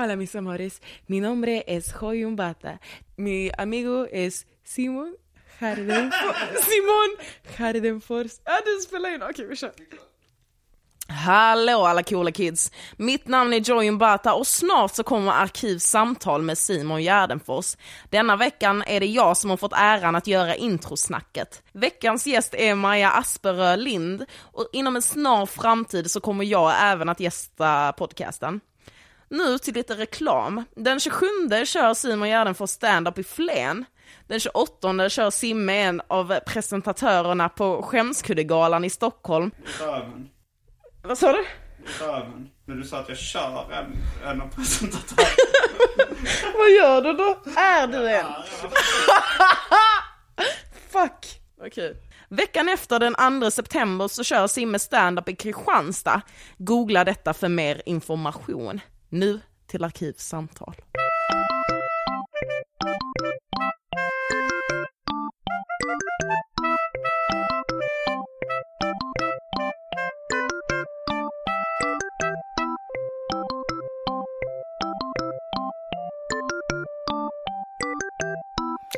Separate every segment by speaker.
Speaker 1: Hola mis amores, mi nombre es Joyun Bata. Mi amigo es Simon Hardenfors. Simon Hardenfors. Ja, du spelar in. Okej, vi kör. Hallå alla coola kids! Mitt namn är Joy Bata och snart så kommer Arkivsamtal med Simon Gärdenfors. Denna veckan är det jag som har fått äran att göra introsnacket. Veckans gäst är Maja Asperö Lind och inom en snar framtid så kommer jag även att gästa podcasten. Nu till lite reklam. Den 27 kör Simon Gärdenfors stand-up i Flen. Den 28 kör Simme en av presentatörerna på Skämskuddegalan i Stockholm.
Speaker 2: Röven.
Speaker 1: Vad sa du?
Speaker 2: Röven. När du sa att jag kör en, en av presentatörerna.
Speaker 1: Vad gör du då? Är du en? Fuck. Okej. Veckan efter den 2 september så kör Simme stand-up i Kristianstad. Googla detta för mer information. Nu till Arkivsamtal.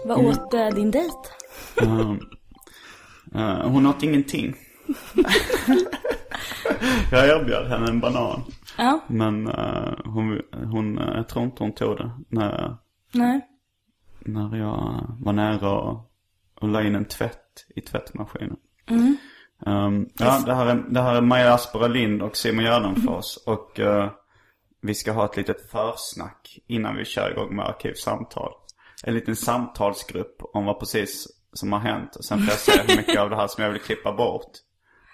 Speaker 3: Vad åt eh, din dejt?
Speaker 2: Um, eh, hon åt ingenting. jag erbjöd henne en banan.
Speaker 3: Ja,
Speaker 2: Men eh, hon, hon, jag tror inte hon tog det när,
Speaker 3: nej.
Speaker 2: när jag var nära och, och la in en tvätt i tvättmaskinen. Um, ja, det här, är, det här är Maja Aspera Lind och Simon Gärdenfors. Och eh, vi ska ha ett litet försnack innan vi kör igång med Arkivsamtal. En liten samtalsgrupp om vad precis som har hänt. Och sen får jag se hur mycket av det här som jag vill klippa bort.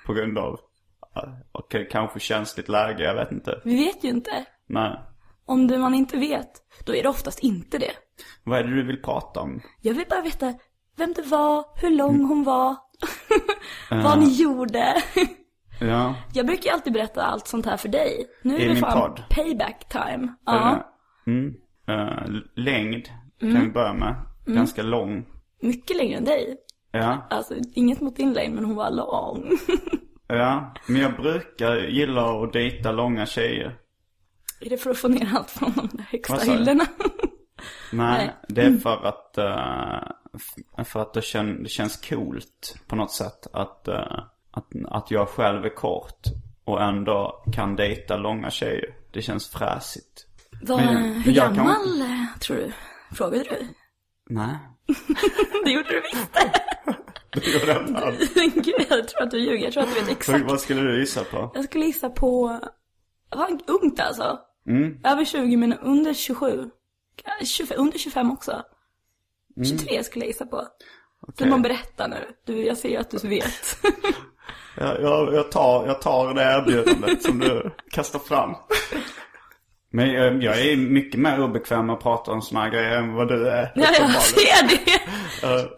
Speaker 2: På grund av, och kanske känsligt läge, jag vet inte.
Speaker 3: Vi vet ju inte.
Speaker 2: Nej.
Speaker 3: Om det man inte vet, då är det oftast inte det.
Speaker 2: Vad är det du vill prata om?
Speaker 3: Jag vill bara veta vem det var, hur lång hon var, vad ni gjorde.
Speaker 2: Ja,
Speaker 3: Jag brukar ju alltid berätta allt sånt här för dig. Nu
Speaker 2: I
Speaker 3: är det
Speaker 2: min
Speaker 3: fan
Speaker 2: podd.
Speaker 3: payback time. Ja,
Speaker 2: det- Mm. Eh, längd kan vi börja med. Ganska lång.
Speaker 3: mycket längre än dig.
Speaker 2: Ja.
Speaker 3: Alltså, inget mot din längd, men hon var lång.
Speaker 2: Ja, men jag brukar gilla att dejta långa tjejer.
Speaker 3: är det för att få ner allt från de där högsta hyllorna?
Speaker 2: Nej,
Speaker 3: Nej.
Speaker 2: det är för att, f- för att det, kän, det känns coolt på något sätt att, eh, att, att jag själv är kort och ändå kan dejta långa tjejer. Det känns fräsigt.
Speaker 3: Vad,
Speaker 2: Men-
Speaker 3: hur
Speaker 2: men jag kan-
Speaker 3: gammal eh, tror du? Frågade du?
Speaker 2: Nej,
Speaker 3: Det gjorde du visst.
Speaker 2: det gjorde jag inte alls.
Speaker 3: Gud, jag tror att du ljuger. Jag tror att du vet
Speaker 2: Så
Speaker 3: exakt.
Speaker 2: Vad skulle du gissa på?
Speaker 3: Jag skulle gissa på, vad ungt alltså.
Speaker 2: Mm.
Speaker 3: Över 20 men under 27. Kanske 25, under 25 också. 23 skulle jag gissa på.
Speaker 2: Mm. Okej.
Speaker 3: Simon berätta nu. Du, jag ser ju att du vet.
Speaker 2: Jag, jag, jag, tar, jag tar det erbjudandet som du kastar fram. Men jag, jag är mycket mer obekväm med att prata om här grejer än vad du är.
Speaker 3: ja, jag ser det.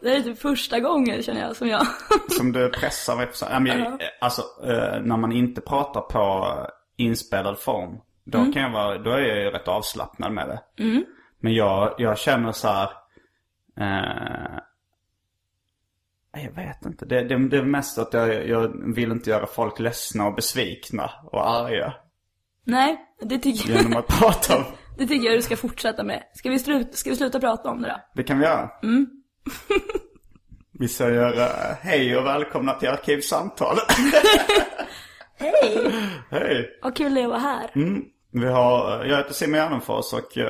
Speaker 3: Det är typ första gången känner jag som jag.
Speaker 2: Som du pressar mig på. så- Ja, men, jag- Alltså, eh, när man inte pratar på inspelad form. Då kan jag vara, då är jag ju rätt avslappnad med det. Men jag, jag känner så här. Eh, jag vet inte. Det, det, det är mest att jag, jag vill inte göra folk ledsna och besvikna och arga.
Speaker 3: Nej, det tycker
Speaker 2: Genom
Speaker 3: jag.
Speaker 2: att prata om.
Speaker 3: Det tycker jag du ska fortsätta med. Ska vi, sluta, ska vi sluta prata om det då?
Speaker 2: Det kan vi göra. Vi säger eh, hej och välkomna till Arkivsamtal.
Speaker 3: Hej!
Speaker 2: Hej!
Speaker 3: Vad kul det är att vara här.
Speaker 2: Mm. Vi har, jag heter Simon Gärdenfors och uh,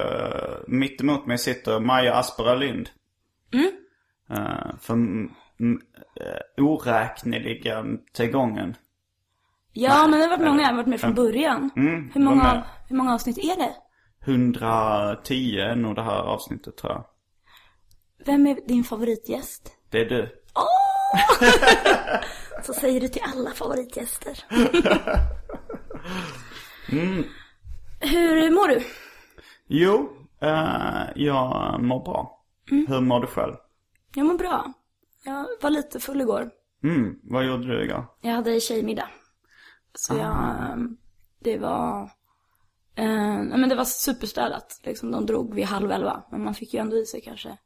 Speaker 2: mitt emot mig sitter Maja Aspera Lind.
Speaker 3: Mm.
Speaker 2: Uh, för mm, uh, oräkneliga gången.
Speaker 3: Ja, men det har varit många. Jag har varit med från början.
Speaker 2: Mm,
Speaker 3: hur, många, hur många avsnitt är det?
Speaker 2: 110 är nog det här avsnittet tror jag.
Speaker 3: Vem är din favoritgäst?
Speaker 2: Det är du.
Speaker 3: Så säger du till alla favoritgäster. Hur mår du?
Speaker 2: Jo, uh, jag mår bra. Hur mår du själv?
Speaker 3: Jag mår bra. Jag var lite full igår.
Speaker 2: Mm, vad gjorde du igår?
Speaker 3: Jag hade tjejmiddag. Så jag, ehm, det var, eh, men det var superstädat. Liksom, de drog vid halv elva. Men man fick ju ändå i sig kanske.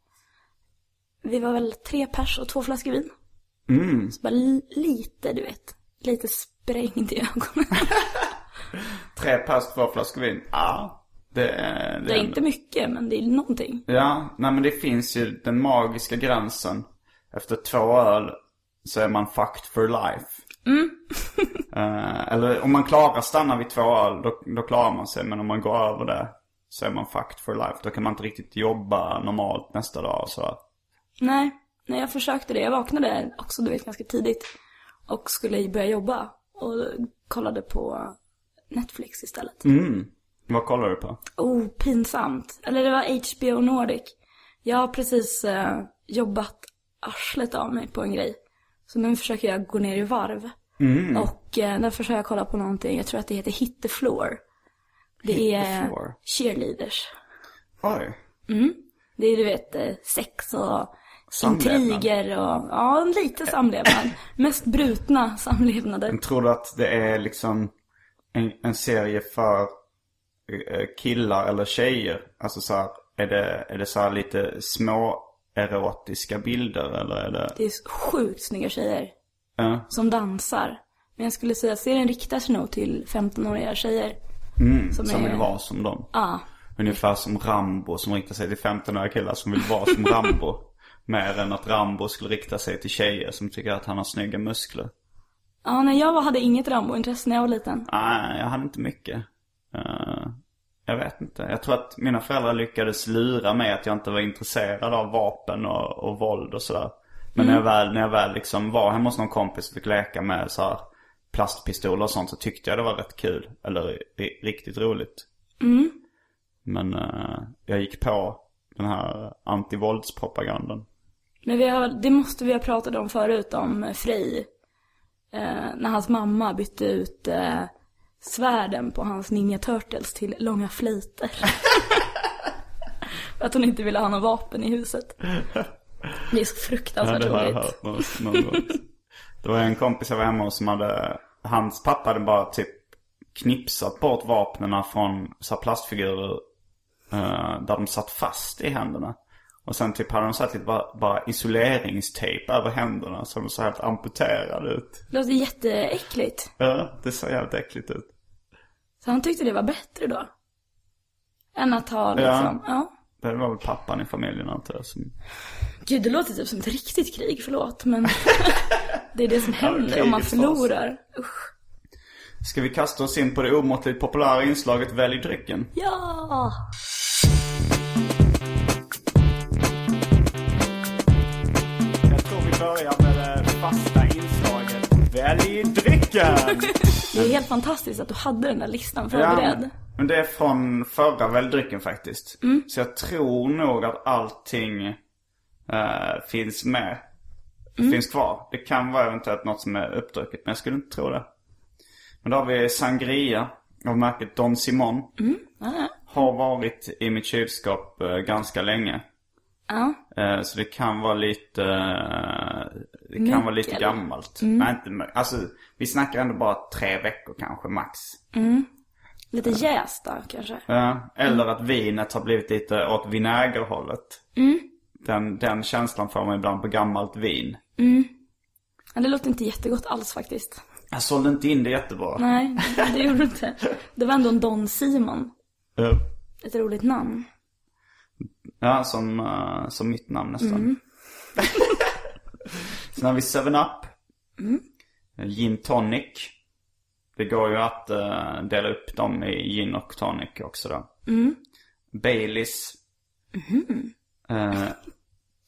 Speaker 3: Vi var väl tre pers och två flaskor vin.
Speaker 2: Mm.
Speaker 3: Så bara li- lite, du vet. Lite sprängd i ögonen.
Speaker 2: Tre pers, två flaskor vin. Ja, det är...
Speaker 3: Det är inte mycket, men det är någonting.
Speaker 2: Ja, nej men det finns ju den magiska gränsen. Efter två öl så är man fucked for life. Eh, eller om man klarar stanna vid två öl, då, då klarar man sig. Men om man går över det så är man fucked for life. Då kan man inte riktigt jobba normalt nästa dag och så.
Speaker 3: Nej, nej jag försökte det. Jag vaknade också, du vet, ganska tidigt. Och skulle börja jobba. Och kollade på Netflix istället.
Speaker 2: Mm. Vad kollar du på?
Speaker 3: Oh, pinsamt. Eller det var HBO Nordic. Jag har precis eh, jobbat arslet av mig på en grej. Så nu försöker jag gå ner i varv. Och eh, där försöker jag kolla på någonting, jag tror att det heter Hit the Floor. Det
Speaker 2: Hit the
Speaker 3: är
Speaker 2: Floor.
Speaker 3: cheerleaders.
Speaker 2: Oj.
Speaker 3: Det är du vet eh, sex och
Speaker 2: Samlevnad.
Speaker 3: intriger och ja, lite samlevnad. Mest brutna samlevnader.
Speaker 2: Men tror du att det är liksom en, en serie för eh, killar eller tjejer? Alltså så här, är det, är det så här lite små erotiska bilder eller är det?
Speaker 3: Det är sjukt snygga tjejer
Speaker 2: Ja.
Speaker 3: som dansar. Men jag skulle säga att serien riktar sig nog till 15-åriga tjejer.
Speaker 2: Mm,
Speaker 3: Som
Speaker 2: som,
Speaker 3: är-
Speaker 2: vill vara som dem.
Speaker 3: Ja,
Speaker 2: Ungefär som Rambo som riktar sig till 15-åriga killar som vill vara som Rambo. Mer än att Rambo skulle rikta sig till tjejer som tycker att han har snygga muskler.
Speaker 3: ja nej, jag hade inget Rambo-intresse när jag var liten.
Speaker 2: Nej, jag hade inte mycket. Eh, jag vet inte. Jag tror att mina föräldrar lyckades lura mig att jag inte var intresserad av vapen och, och våld och sådär. Men när, jag väl, när jag väl liksom var hemma hos någon kompis och fick leka med så här plastpistoler och sånt så tyckte jag det var rätt kul. Eller ri- riktigt roligt. Men eh, jag gick på den här antivåldspropagandan.
Speaker 3: Men vi har, det måste vi ha pratat om förut, om Frej. Eh, när hans mamma bytte ut eh, svärden på hans Ninja Turtles till långa flöjter. För att hon inte ville ha några vapen i huset. Det är så fruktansvärt
Speaker 2: det har jag hört någon, någon gång. Det var en kompis jag var hemma hos som hade, hans pappa hade bara typ knipsat bort vapnena från så plastfigurer eh, där de satt fast i händerna. Och sen typ hade de satt lite bara, bara isoleringstejp över händerna så de såg helt amputerade ut.
Speaker 3: Det låter jätteäckligt.
Speaker 2: Ja, det såg jävligt äckligt ut.
Speaker 3: Så han tyckte det var bättre då. Än att ha liksom, ja.
Speaker 2: Det var väl pappan i familjen antar jag som...
Speaker 3: Gud, det låter typ som ett riktigt krig, förlåt. Men det är det som händer om man förlorar. Usch.
Speaker 2: Ska vi kasta oss in på det omåttligt populära inslaget Välj drycken?
Speaker 3: Ja!
Speaker 2: Jag tror vi börjar med det fasta inslaget Välj drycken!
Speaker 3: Det är helt fantastiskt att du hade den där listan förberedd.
Speaker 2: men det är från förra Välj drycken faktiskt. Så jag tror nog att allting eh, finns med. Finns kvar. Det kan vara eventuellt något som är uppdrucket, men jag skulle inte tro det. Men då har vi Sangria av märket Don Simon.
Speaker 3: Ja,
Speaker 2: Har varit i mitt kylskåp eh, ganska länge.
Speaker 3: ja.
Speaker 2: Eh, Så det kan vara lite, eh, det kan vara lite
Speaker 3: Mycket,
Speaker 2: gammalt. Nej, inte mycket. Alltså, vi snackar ändå bara tre veckor kanske max.
Speaker 3: Lite jästa kanske.
Speaker 2: Ja, eller att vinet har blivit lite åt vinägerhållet. Den, den känslan får man ibland på gammalt vin.
Speaker 3: Ja, det låter inte jättegott alls faktiskt.
Speaker 2: Jag sålde inte in det jättebra.
Speaker 3: Nej, det gjorde du inte. Det var ändå en Don Simon.
Speaker 2: Ja.
Speaker 3: Ett roligt namn.
Speaker 2: Ja, som, eh, som mitt namn nästan. Sen har vi 7-Up. Gin Tonic. Det går ju att eh, dela upp dem i gin och tonic också då. Baileys. Eh,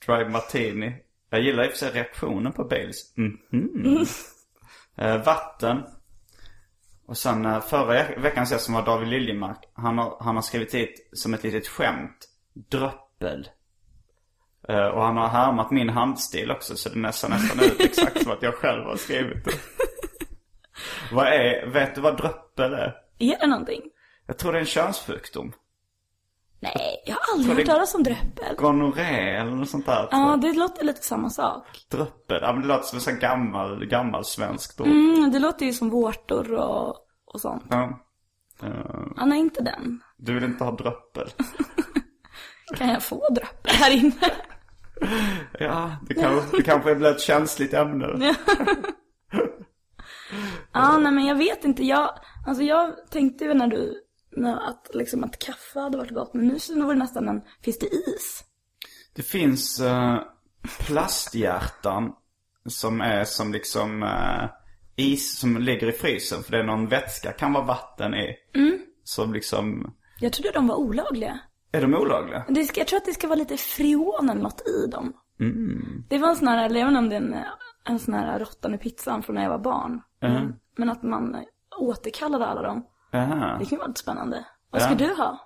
Speaker 2: dry martini. Jag gillar i och för sig reaktionen på Baileys. Mhm. Eh, vatten. Och sen eh, förra veckans gäst som var David Liljemark. Han har, han har skrivit hit som ett litet skämt. Dröppel. Eh, och han har härmat min handstil också så det nästan nästan ut exakt som att jag själv har skrivit det. vad är, vet du vad dröppel är?
Speaker 3: Är det någonting?
Speaker 2: Jag tror det är en könssjukdom.
Speaker 3: Nej, jag har aldrig hört talas om dröppel.
Speaker 2: Gonorré eller något sånt där.
Speaker 3: Ja, det låter lite samma sak.
Speaker 2: Dröppel, ja men det låter som en sån gammal, gammal svenskt ord.
Speaker 3: Mm, det låter ju som vårtor och, och sånt.
Speaker 2: Ja. Eh,
Speaker 3: Ja, nej, inte den.
Speaker 2: du vill inte ha dröppel?
Speaker 3: Kan jag få dröppel här inne?
Speaker 2: Ja, det, kan, det kanske blir ett känsligt ämne.
Speaker 3: Ja, nej men jag vet inte. Jag, alltså jag tänkte ju när du, att liksom att kaffe hade varit gott. Men nu så var det nästan en, finns det is?
Speaker 2: Det finns uh, plasthjärtan som är som liksom eh, is som ligger i frysen. För det är någon vätska, kan vara vatten i. Som liksom,
Speaker 3: Jag trodde de var olagliga.
Speaker 2: är de olagliga?
Speaker 3: Det ska, jag tror att det ska vara lite freon eller något i dem. Det var en sån här, eller jag vet inte om det är en, en sån här råttan i pizzan från när jag var barn.
Speaker 2: Mhm.
Speaker 3: Men att man återkallade alla dem.
Speaker 2: Aha.
Speaker 3: Det kan vara lite spännande. Vad ska
Speaker 2: Ja.
Speaker 3: du ha?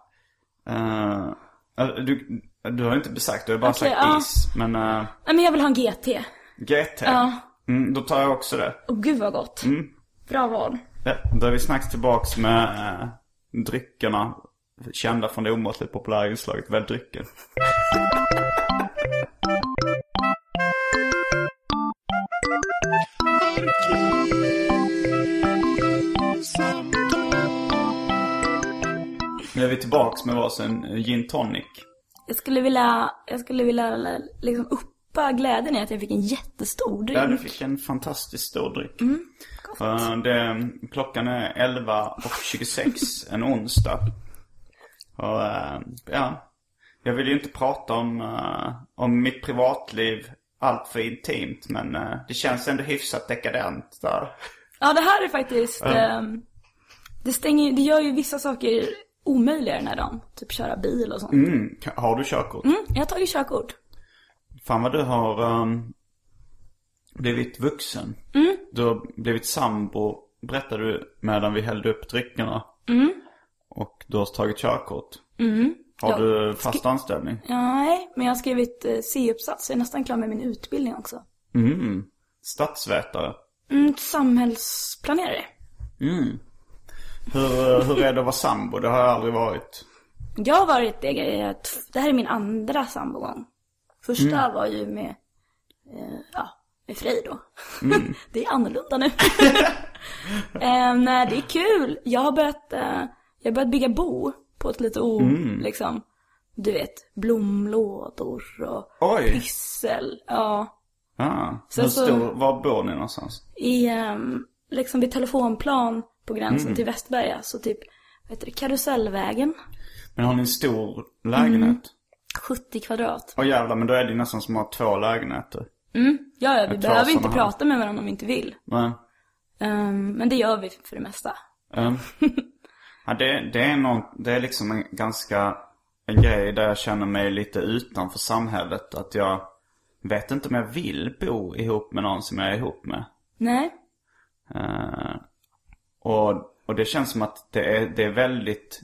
Speaker 2: Eh, du, du har inte besagt, du har bara
Speaker 3: Okej,
Speaker 2: sagt
Speaker 3: ja.
Speaker 2: is. Men
Speaker 3: Nej men jag vill ha en GT.
Speaker 2: GT,
Speaker 3: Ja.
Speaker 2: mm, då tar jag också det.
Speaker 3: Åh gud vad gott. Bra val.
Speaker 2: Ja, då är vi snacks tillbaks med eh, dryckerna. Kända från det omåttligt populära inslaget Välj drycken. Nu är vi tillbaks med varsin eh, gin tonic.
Speaker 3: Jag skulle vilja, jag skulle vilja liksom uppa glädjen i att jag fick en jättestor drink.
Speaker 2: Ja, du fick en fantastiskt stor dryck. Eh, det, klockan är 11 och 26 en onsdag. Och eh, ja, jag vill ju inte prata om, eh, om mitt privatliv allt för intimt. Men eh, det känns ändå hyfsat dekadent där.
Speaker 3: Ja, det här är faktiskt, ehm, det stänger det gör ju vissa saker omöjliga den här dagen. Typ köra bil och sånt. Mm.
Speaker 2: Mm, har du körkort?
Speaker 3: jag har tagit körkort.
Speaker 2: Fan vad du har ehm, blivit vuxen. Du har blivit sambo, berättade du medan vi hällde upp dryckerna. Och du har tagit körkort. Har
Speaker 3: Ja.
Speaker 2: du fast anställning?
Speaker 3: Nej, men jag har skrivit eh, C-uppsats, jag är nästan klar med min utbildning också.
Speaker 2: Mm. Statsvetare.
Speaker 3: Mm, samhällsplanerare.
Speaker 2: Mm. Hur, eh, hur är det att vara sambo? Det har jag aldrig varit.
Speaker 3: Jag har varit det, eh, det här är min andra sambogång. Första var ju med, eh, ja, med Frej då. det är annorlunda nu. eh, nej, det är kul. Jag har börjat, eh, jag har börjat bygga bo på ett lite o, liksom, du vet, blomlådor och
Speaker 2: Oj.
Speaker 3: pyssel. Ja.
Speaker 2: Ah.
Speaker 3: Sen
Speaker 2: Hur
Speaker 3: så-
Speaker 2: stor, var bor ni någonstans?
Speaker 3: I, ehm, liksom vid telefonplan på gränsen till Västberga, så typ, vad heter det, Karusellvägen.
Speaker 2: Men har ni en stor lägenhet?
Speaker 3: 70 kvadrat.
Speaker 2: Åh jävlar, men då är det nästan som att ha två lägenheter.
Speaker 3: Ja, ja, vi behöver inte
Speaker 2: här.
Speaker 3: prata med varandra om vi inte vill.
Speaker 2: Men,
Speaker 3: Ehm, men det gör vi för det mesta.
Speaker 2: ehm, ja, det, det är någon, det är liksom en ganska, en grej där jag känner mig lite utanför samhället. Att jag vet inte om jag vill bo ihop med någon som jag är ihop med.
Speaker 3: Nej.
Speaker 2: Eh, och, och det känns som att det är, det är väldigt,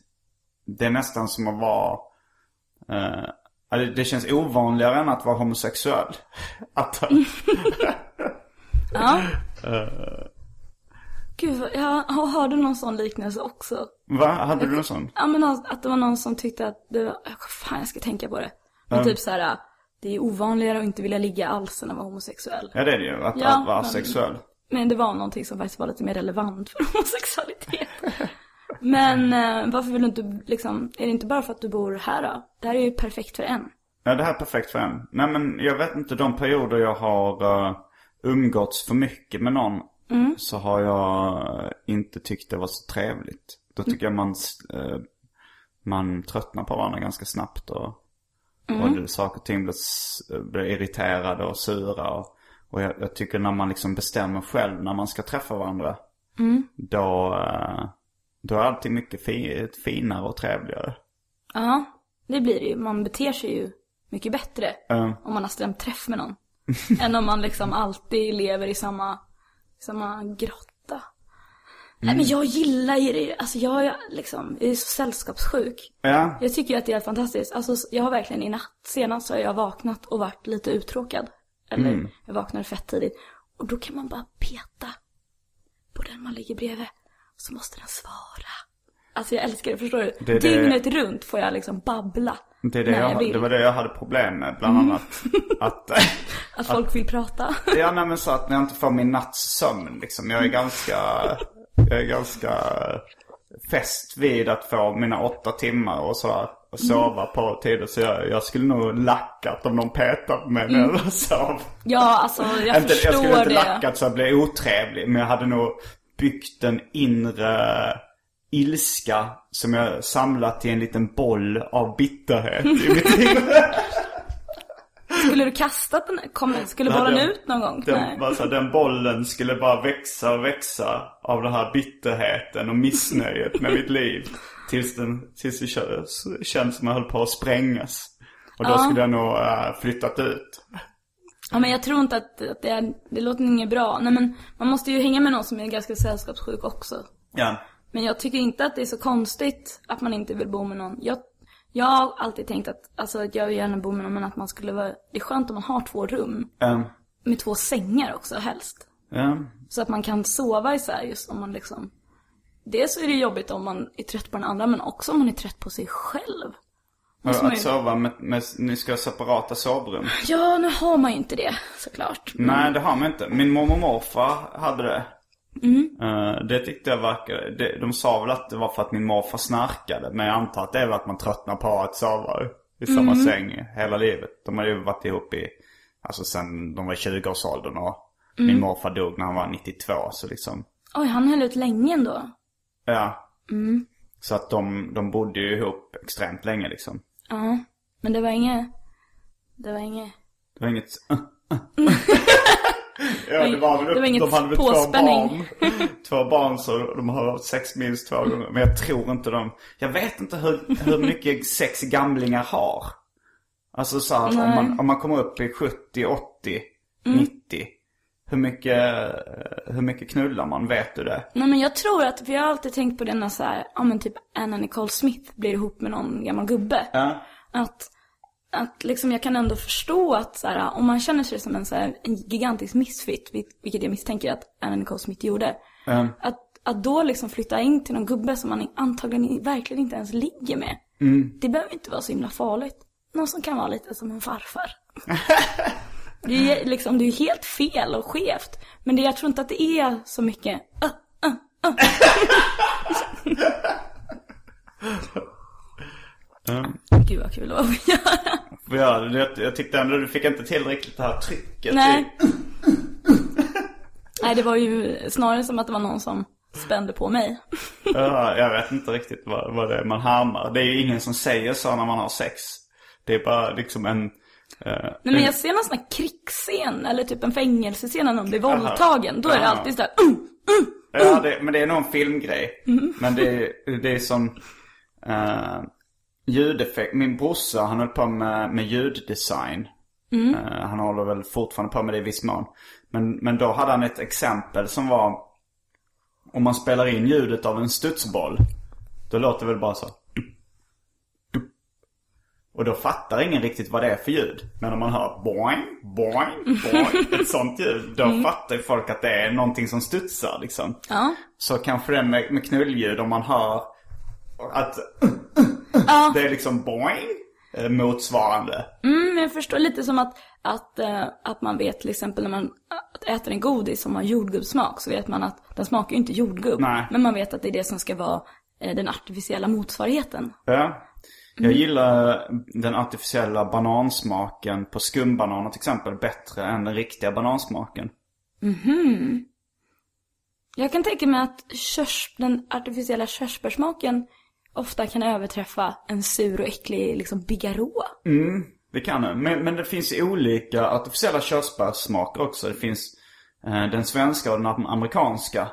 Speaker 2: det är nästan som att vara, eh, det, det känns ovanligare än att vara homosexuell. Att,
Speaker 3: Ja. Gud, vad- jag hörde någon sån liknelse också.
Speaker 2: va? Hade du någon sån?
Speaker 3: Ja, men att det var någon som tyckte att det var, fan jag ska tänka på det. Men typ så här, det är ovanligare att inte vilja ligga alls än att vara homosexuell.
Speaker 2: Ja det är det ju, att,
Speaker 3: Ja,
Speaker 2: att vara
Speaker 3: men-
Speaker 2: asexuell.
Speaker 3: Men det var någonting som faktiskt var lite mer relevant för homosexualitet. Men eh, varför vill du inte, liksom, är det inte bara för att du bor här då? Det här är ju perfekt för en.
Speaker 2: Ja det här är perfekt för en. Nej men jag vet inte, de perioder jag har uh, umgåtts för mycket med någon. Så har jag eh, inte tyckt det var så trevligt. Då tycker jag man, eh, man tröttnar på varandra ganska snabbt. Och, och det, saker och ting blir, blir irriterade och sura. Och, och jag, jag tycker när man liksom bestämmer själv när man ska träffa varandra. Då, eh, då är allting mycket fi, finare och trevligare.
Speaker 3: Ja, det blir det ju. Man beter sig ju mycket bättre
Speaker 2: Ja.
Speaker 3: om man har stämt träff med någon. än om man liksom alltid lever i samma, samma grotta. Nej men jag gillar ju det, alltså jag är liksom, jag är så sällskapssjuk.
Speaker 2: Ja,
Speaker 3: Jag tycker ju att det är helt fantastiskt. Alltså jag har verkligen i natt, senast så har jag vaknat och varit lite uttråkad. Eller jag vaknade fett tidigt. Och då kan man bara peta på den man ligger bredvid. Så måste den svara. Alltså jag älskar det, förstår du?
Speaker 2: Det är det-
Speaker 3: Dygnet runt får jag liksom babbla.
Speaker 2: det, är det, jag, det var det jag hade problem med bland annat. Att,
Speaker 3: Att folk vill prata.
Speaker 2: ja nej men så att när jag inte får min natts sömn liksom. Jag är ganska, jag är ganska fäst vid att få mina åtta timmar och sådär. Och sova på tider. Så jag, jag skulle nog lackat om någon petade på mig när jag sov.
Speaker 3: Ja, alltså jag
Speaker 2: inte,
Speaker 3: förstår
Speaker 2: jag skulle inte
Speaker 3: det.
Speaker 2: lackat så jag blev otrevlig. Men jag hade nog byggt en inre ilska som jag samlat i en liten boll av bitterhet i mitt inre.
Speaker 3: Skulle du kastat den? Kom, skulle
Speaker 2: Nej,
Speaker 3: bollen
Speaker 2: den-
Speaker 3: ut någon gång?
Speaker 2: Den,
Speaker 3: Nej.
Speaker 2: alltså, den bollen skulle bara växa och växa av den här bitterheten och missnöjet med mitt liv. Tills, den, tills det känns, känns som jag höll på att sprängas. Och då skulle jag nog äh, flyttat ut.
Speaker 3: Ja men jag tror inte att, att det, är, det låter inget bra. Nej men man måste ju hänga med någon som är ganska sällskapssjuk också.
Speaker 2: Ja.
Speaker 3: Men jag tycker inte att det är så konstigt att man inte vill bo med någon. Jag, jag har alltid tänkt att, alltså att jag vill gärna bo med någon men att man skulle vara, det är skönt om man har två rum.
Speaker 2: Um,
Speaker 3: Med två sängar också helst.
Speaker 2: ja.
Speaker 3: Så att man kan sova isär just om man liksom Dels är det jobbigt om man är trött på den andra men också om man är trött på sig själv. Man
Speaker 2: Att sova med, med, ni ska ha separata sovrum.
Speaker 3: Ja, nu har man ju inte det såklart.
Speaker 2: Nej, det har man inte. Min mormor och morfar hade det. Eh, det tyckte jag verkade... Det, de sa väl att det var för att min morfar snarkade. Men jag antar att det är väl att man tröttnar på att sova i samma säng hela livet. De har ju varit ihop i... Alltså sen de var i 20-årsåldern och min morfar dog när han var 92. Så liksom...
Speaker 3: Oj, han höll ut länge ändå.
Speaker 2: Ja. Så att de, de bodde ju ihop extremt länge liksom.
Speaker 3: Ja, men det var inget... Det var inget...
Speaker 2: Det var inget... ja, det var väl...
Speaker 3: Det var inget
Speaker 2: de hade väl två barn. två barn så de har haft sex minst två gånger. Men jag tror inte de... Jag vet inte hur, hur mycket sex gamlingar har. Alltså så här, om man, om man kommer upp i 70, 80,
Speaker 3: Mm.
Speaker 2: 90. Hur mycket, hur mycket knullar man? Vet du det?
Speaker 3: Nej men jag tror att, för jag har alltid tänkt på denna så här, ja men typ Anna Nicole Smith blir ihop med någon gammal gubbe.
Speaker 2: Ja.
Speaker 3: Att, att liksom jag kan ändå förstå att så här, om man känner sig som en så här, en gigantisk misfit, vil- vilket jag misstänker att Anna Nicole Smith gjorde.
Speaker 2: Ja.
Speaker 3: Att, att då liksom flytta in till någon gubbe som man antagligen verkligen inte ens ligger med. Det behöver inte vara så himla farligt. Någon som kan vara lite som en farfar. det är liksom, det är helt fel och skevt. Men det, jag tror inte att det är så mycket, uh, Gud vad kul det var att göra.
Speaker 2: Jag, jag, jag tyckte ändå du fick inte till riktigt det här trycket.
Speaker 3: Nej. Nej, det var ju snarare som att det var någon som spände på mig.
Speaker 2: Ja, jag vet inte riktigt vad, vad det är man härmar. Det är ju ingen som säger så när man har sex. Det är bara liksom en... eh,
Speaker 3: Nej men jag ser någon sån här krigsscen eller typ en fängelsescen när någon blir våldtagen. Då är det alltid såhär, uh, uh.
Speaker 2: Ja, det, men det är nog en filmgrej. Men det, är- det är som uh, ljudeffekt. Min brorsa han höll på med, med ljuddesign. Eh, han håller väl fortfarande på med det i viss mån. Men, men då hade han ett exempel som var om man spelar in ljudet av en studsboll. Då låter det väl bara så. Och då fattar ingen riktigt vad det är för ljud. Men om man hör boing, boing, boing, ett sånt ljud. Då fattar ju folk att det är någonting som studsar liksom.
Speaker 3: Ja.
Speaker 2: Så kanske det med, med knullljud om man hör att det är liksom boing eh, motsvarande.
Speaker 3: Mm, jag förstår lite som att, att, eh, att man vet till exempel när man äter en godis som har jordgubbssmak så vet man att den smakar ju inte jordgubb.
Speaker 2: Nej.
Speaker 3: Men man vet att det är det som ska vara eh, den artificiella motsvarigheten.
Speaker 2: Ja. Jag gillar den artificiella banansmaken på skumbananer till exempel bättre än den riktiga banansmaken.
Speaker 3: Jag kan tänka mig att körs, den artificiella körsbärssmaken ofta kan överträffa en sur och äcklig liksom bigarå.
Speaker 2: Det kan det. Men, men det finns olika artificiella körsbärssmaker också. Det finns eh, den svenska och den amerikanska.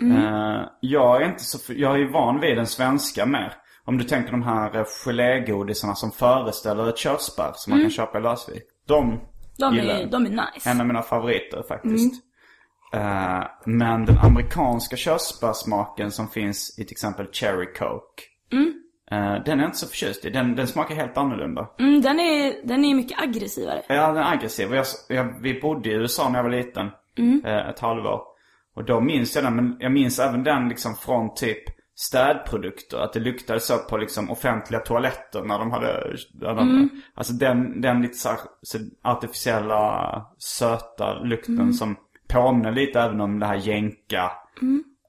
Speaker 2: Eh, jag är inte så, jag är ju van vid den svenska mer. Om du tänker de här eh, gelégodisarna som föreställer ett körsbär som man kan köpa i Lösvik. De,
Speaker 3: De
Speaker 2: gillar
Speaker 3: är,
Speaker 2: jag.
Speaker 3: de är nice.
Speaker 2: En av mina favoriter faktiskt. Eh, men den amerikanska körsbärssmaken som finns i till exempel Cherry Coke. eh, den är jag inte så förtjust i. Den, den smakar helt annorlunda.
Speaker 3: Mm, den är, den är mycket aggressivare.
Speaker 2: Ja, den är aggressiv. Och Jag, jag, vi bodde i USA när jag var liten. Eh, ett halvår. Och då minns jag den. Men jag minns även den liksom från typ städprodukter. Att det luktade så på liksom offentliga toaletter när de hade... När de, Alltså den, den lite så, här, så artificiella söta lukten som påminner lite även om det här jänka.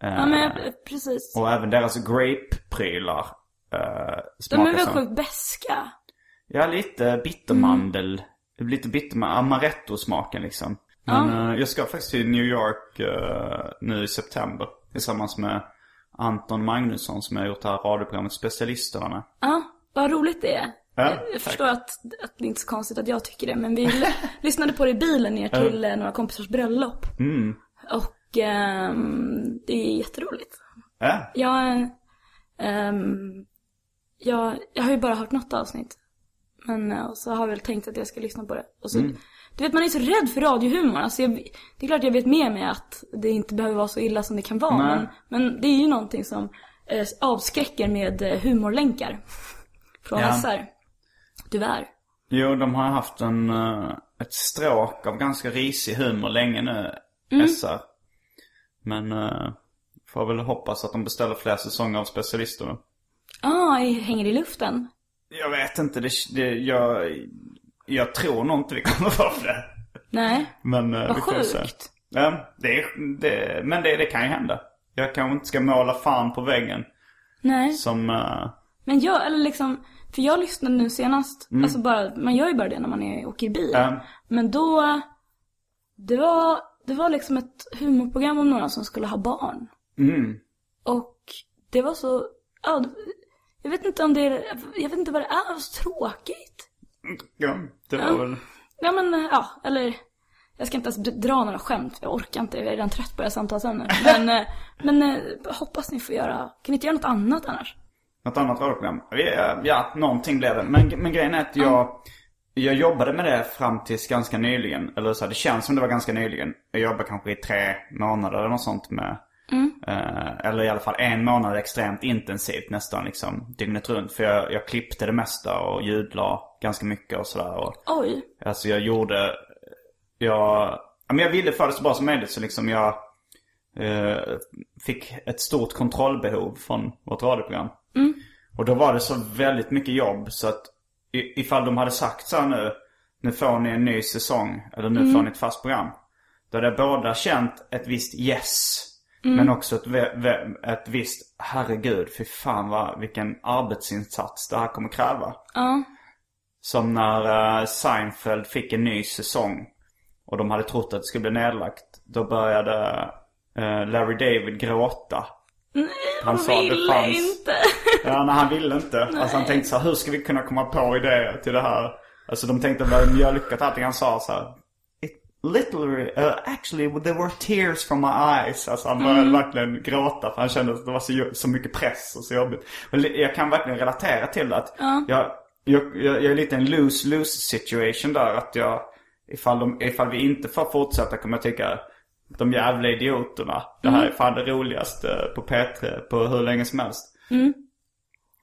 Speaker 2: Eh,
Speaker 3: Ja men precis.
Speaker 2: Och även deras grape-prylar. Eh,
Speaker 3: De är väl sjukt beska.
Speaker 2: Ja, lite bittermandel. Lite bitter med amaretto-smaken liksom. Men eh, jag ska faktiskt till New York eh, nu i september. Tillsammans med Anton Magnusson som jag har gjort det här radioprogrammet Specialisterna med.
Speaker 3: Ja, vad roligt det är.
Speaker 2: Ja,
Speaker 3: jag
Speaker 2: tack.
Speaker 3: förstår att, att det är inte är så konstigt att jag tycker det, men vi lyssnade på det i bilen ner till eh, några kompisars bröllop.
Speaker 2: Mm.
Speaker 3: Och ehm, det är jätteroligt.
Speaker 2: Ja,
Speaker 3: Jag, ehm, jag, jag har ju bara hört något avsnitt. Men eh, så har jag väl tänkt att jag ska lyssna på det. Och så, Du vet man är så rädd för radiohumor. Alltså jag, det är klart jag vet med mig att det inte behöver vara så illa som det kan vara. Men, men det är ju någonting som eh, avskräcker med eh, humorlänkar. Från
Speaker 2: Ja.
Speaker 3: SR. Tyvärr.
Speaker 2: jo de har haft en, eh, ett stråk av ganska risig humor länge nu,
Speaker 3: Mm.
Speaker 2: SR. Men uh, får väl hoppas att de beställer fler säsonger av Specialisterna.
Speaker 3: Ah, i- hänger i luften.
Speaker 2: Jag vet inte, det, det, jag, jag tror nog inte vi kommer få det.
Speaker 3: Nej.
Speaker 2: Men eh,
Speaker 3: Vad
Speaker 2: vi får ju se.
Speaker 3: sjukt.
Speaker 2: Ja, det, det, men det, det kan ju hända. Jag kanske inte ska måla fan på väggen.
Speaker 3: Nej.
Speaker 2: Som, eh,
Speaker 3: Men jag, eller liksom, för jag lyssnade nu senast, alltså bara, man gör ju bara det när man är, åker bil.
Speaker 2: Ja.
Speaker 3: Men då, det var, det var liksom ett humorprogram om några som skulle ha barn.
Speaker 2: mm,
Speaker 3: Och det var så, ja, jag vet inte om det är, jag vet inte vad det är, det var så tråkigt.
Speaker 2: Ja, det var väl...
Speaker 3: Ja men, ja, eller, jag ska inte ens dra några skämt, jag orkar inte, jag är redan trött på det här samtalsämnet. Men, eh, men eh, hoppas ni får göra, kan ni inte göra något annat annars?
Speaker 2: Något annat radioprogram. Ja, ja, någonting blev det. Men, men grejen är att jag, jag jobbade med det fram tills ganska nyligen. Eller så här, det känns som det var ganska nyligen. Jag jobbade kanske i tre månader eller något sånt med. Eh, eller i alla fall en månad extremt intensivt nästan liksom dygnet runt. För jag, jag klippte det mesta och ljudla ganska mycket och sådär. Och,
Speaker 3: Oj.
Speaker 2: Alltså jag gjorde, jag, ja, men jag ville få det så bra som möjligt så liksom jag eh, fick ett stort kontrollbehov från vårt radioprogram. Och då var det så väldigt mycket jobb så att ifall de hade sagt så här nu, nu får ni en ny säsong eller nu får ni ett fast program. Då hade jag båda känt ett visst yes. Men också ett, ett visst, herregud, fy fan vad, vilken arbetsinsats det här kommer kräva.
Speaker 3: Ja.
Speaker 2: Som när eh, Seinfeld fick en ny säsong. Och de hade trott att det skulle bli nedlagt. Då började eh, Larry David gråta. Han sa det
Speaker 3: ville
Speaker 2: fanns-
Speaker 3: inte.
Speaker 2: Ja, nej han ville inte. Alltså han tänkte så här, hur ska vi kunna komma på idéer till det här? Alltså de tänkte hade mjölkat allting han sa så här. It literally, uh, actually there were tears from my eyes. Alltså han började verkligen gråta för han kände att det var så, så mycket press och så jobbigt. Men jag kan verkligen relatera till att jag, jag, jag, jag är lite en lose-lose situation där. Att jag, ifall, de, ifall vi inte får fortsätta kommer jag tycka de jävla idioterna. Det här är fan det roligaste på P3 på hur länge som helst.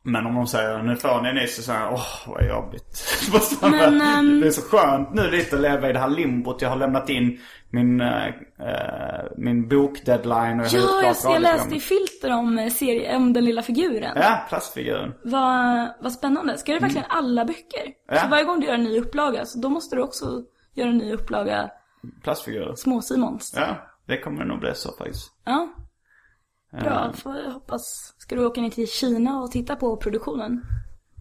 Speaker 2: Men om de säger nu får ni en ny säsong, åh vad jobbigt.
Speaker 3: Men, ehm,
Speaker 2: Det är så skönt nu lite att leva i det här limbot. Jag har lämnat in min, eh, min bokdeadline och
Speaker 3: Ja, jag, jag läste i filter om, eh, serie, om den lilla figuren.
Speaker 2: Ja, plastfiguren.
Speaker 3: Vad, vad spännande. Ska du verkligen alla böcker?
Speaker 2: Ja.
Speaker 3: Så varje gång du gör en ny upplaga, så då måste du också göra en ny upplaga
Speaker 2: Plastfiguren.
Speaker 3: Små-Simons.
Speaker 2: Ja, det kommer nog bli så faktiskt.
Speaker 3: Ja. Bra,
Speaker 2: Eh,
Speaker 3: får hoppas. Ska du åka ner till Kina och titta på produktionen?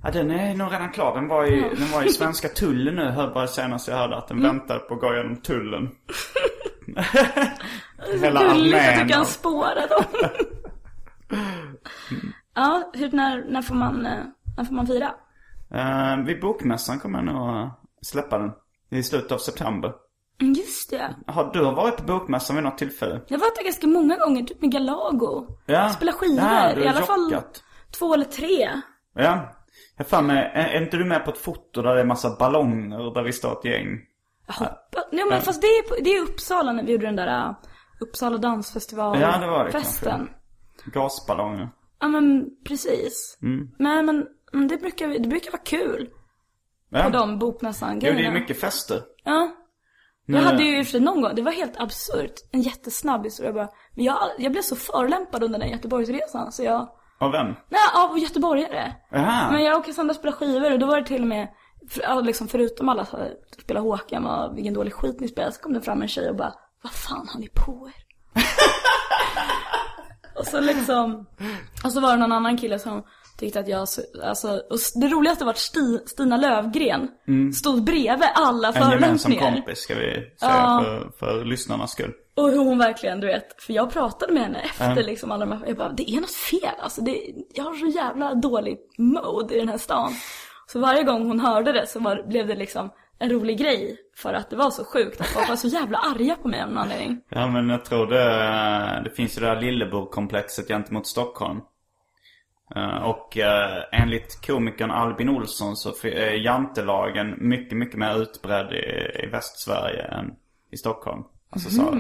Speaker 2: Ja, den är nog redan klar. Den var i, den var i svenska tullen nu, hörde bara senast jag hörde att den
Speaker 3: Mm.
Speaker 2: väntade på att gå igenom tullen. Hela
Speaker 3: Gulligt att
Speaker 2: armén
Speaker 3: du kan spåra dem. ja, hur, när, när, får man, eh, när får man fira?
Speaker 2: Uh, vid bokmässan kommer jag nog släppa den. I slutet av september.
Speaker 3: Mm, Just det.
Speaker 2: Har du varit på bokmässan vid något tillfälle?
Speaker 3: Jag har varit där ganska många gånger, typ med Galago.
Speaker 2: Ja.
Speaker 3: Spela skivor.
Speaker 2: Ja,
Speaker 3: I alla fall två eller tre.
Speaker 2: Ja. Jag fan med, är, är inte du med på ett foto där det är massa ballonger där vi står ett gäng?
Speaker 3: Jag hoppas. Nej men fast det är, det är Uppsala när vi gjorde den där uh, Uppsala dansfestival
Speaker 2: Ja, det var det
Speaker 3: festen.
Speaker 2: kanske. Gasballonger.
Speaker 3: Ja men precis.
Speaker 2: Mm.
Speaker 3: Men, men men det, brukar, det brukar vara kul
Speaker 2: Ja.
Speaker 3: på de bokmässan
Speaker 2: Jo, det är mycket fester.
Speaker 3: Ja.
Speaker 2: Nej.
Speaker 3: Jag hade ju i för sig någon gång, det var helt absurt. En jättesnabb historia bara. Men jag, jag blev så förolämpad under den Göteborgsresan så jag,
Speaker 2: Av vem?
Speaker 3: nej av göteborgare.
Speaker 2: Jaha.
Speaker 3: Men jag och Cassandra spelade skivor och då var det till och med, för, liksom förutom alla som spela Håkan och vilken dålig skit ni spelar, så kom det fram en tjej och bara, vad fan har ni på er? och så liksom, och så var det någon annan kille som tyckte att jag, så- alltså, och det roligaste var att Sti, Stina Lövgren stod bredvid alla
Speaker 2: Mm. En gemensam kompis ska vi säga
Speaker 3: Ja.
Speaker 2: för, för lyssnarnas skull.
Speaker 3: Och hur hon verkligen, du vet, för jag pratade med henne efter liksom alla de här, jag bara, det är något fel alltså, det, jag har så jävla dålig mode i den här stan. Så varje gång hon hörde det så var, blev det liksom en rolig grej för att det var så sjukt att folk var så jävla arga på mig av någon anledning.
Speaker 2: Ja men jag tror det, det finns ju det här Lillebror-komplexet gentemot Stockholm. Eh, Och eh, enligt komikern Albin Olsson så är jantelagen mycket, mycket mer utbredd i, i Västsverige än i Stockholm. Alltså så,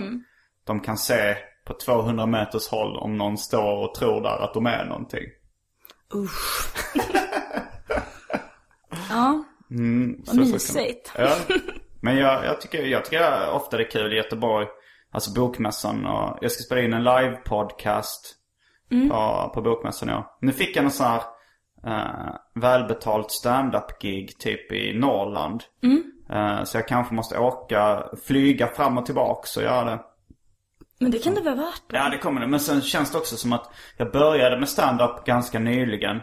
Speaker 2: de kan se på 200 meters håll om någon står och tror där att de är någonting.
Speaker 3: Ja,
Speaker 2: Mm,
Speaker 3: vad
Speaker 2: kan-
Speaker 3: mysigt.
Speaker 2: Ja. Men jag, jag, tycker, jag tycker ofta det är kul i Göteborg. Alltså bokmässan och jag ska spela in en live-podcast på, på bokmässan ja. Nu fick jag en sån här eh, välbetalt stand-up-gig typ i Norrland. Eh, så jag kanske måste åka, flyga fram och tillbaks och göra det.
Speaker 3: Men det kan det vara värt då?
Speaker 2: Ja det kommer det. Men sen känns det också som att jag började med stand-up ganska nyligen.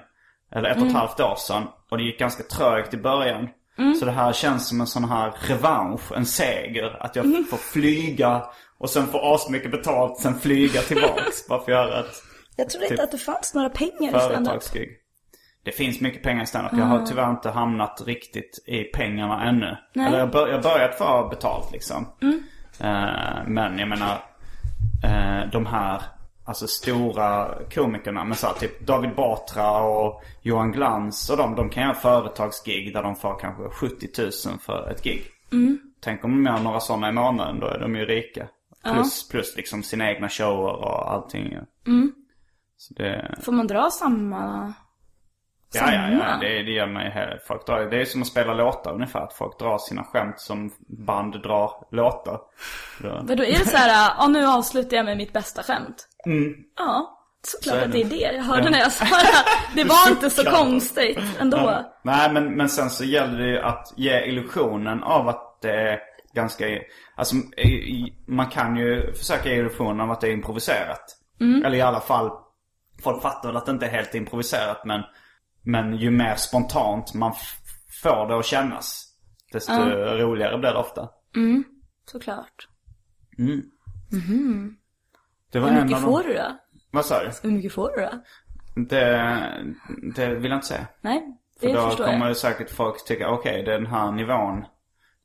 Speaker 2: Eller ett och ett halvt år sedan. Och det gick ganska trögt i början. Så det här känns som en sån här revansch, en seger. Att jag får flyga och sen få asmycket betalt, sen flyga tillbaks. bara för att göra ett
Speaker 3: Jag trodde inte
Speaker 2: typ
Speaker 3: att det fanns några pengar i stand-up.
Speaker 2: Det finns mycket pengar i standup. Jag har tyvärr inte hamnat riktigt i pengarna ännu.
Speaker 3: Nej.
Speaker 2: Eller jag har börjat få betalt liksom. Eh, men jag menar, eh, de här alltså stora komikerna. Men så här, typ David Batra och Johan Glans och de, de kan göra företagsgig där de får kanske 70 000 för ett gig. Tänk om de gör några sådana i månaden, då är de ju rika. Plus, plus liksom sina egna shower och allting. Så det...
Speaker 3: Får man dra samma?
Speaker 2: Ja, ja, ja. Det, det gör man ju helt. Folk drar, det är som att spela låtar ungefär. Att folk drar sina skämt som band drar låtar. Då,
Speaker 3: Vadå, är det så här, ja nu avslutar jag med mitt bästa skämt?
Speaker 2: Mm.
Speaker 3: Ja, såklart
Speaker 2: Så
Speaker 3: att det är
Speaker 2: det.
Speaker 3: Jag hörde
Speaker 2: Ja.
Speaker 3: när jag sa det. Det var inte så konstigt ändå.
Speaker 2: Ja. Nej, men, men sen så gäller det ju att ge illusionen av att det är ganska... Alltså, man kan ju försöka ge illusionen av att det är improviserat. Eller i alla fall, folk fattar väl att det inte är helt improviserat, men, men ju mer spontant man får det att kännas, desto roligare blir det ofta.
Speaker 3: Såklart.
Speaker 2: Det var
Speaker 3: Hur mycket
Speaker 2: av de-
Speaker 3: får du då?
Speaker 2: Vad sa du?
Speaker 3: Hur mycket får du då?
Speaker 2: Det, det vill jag inte säga.
Speaker 3: Nej,
Speaker 2: För
Speaker 3: det
Speaker 2: då
Speaker 3: förstår
Speaker 2: kommer
Speaker 3: jag.
Speaker 2: säkert folk tycka, okej den här nivån.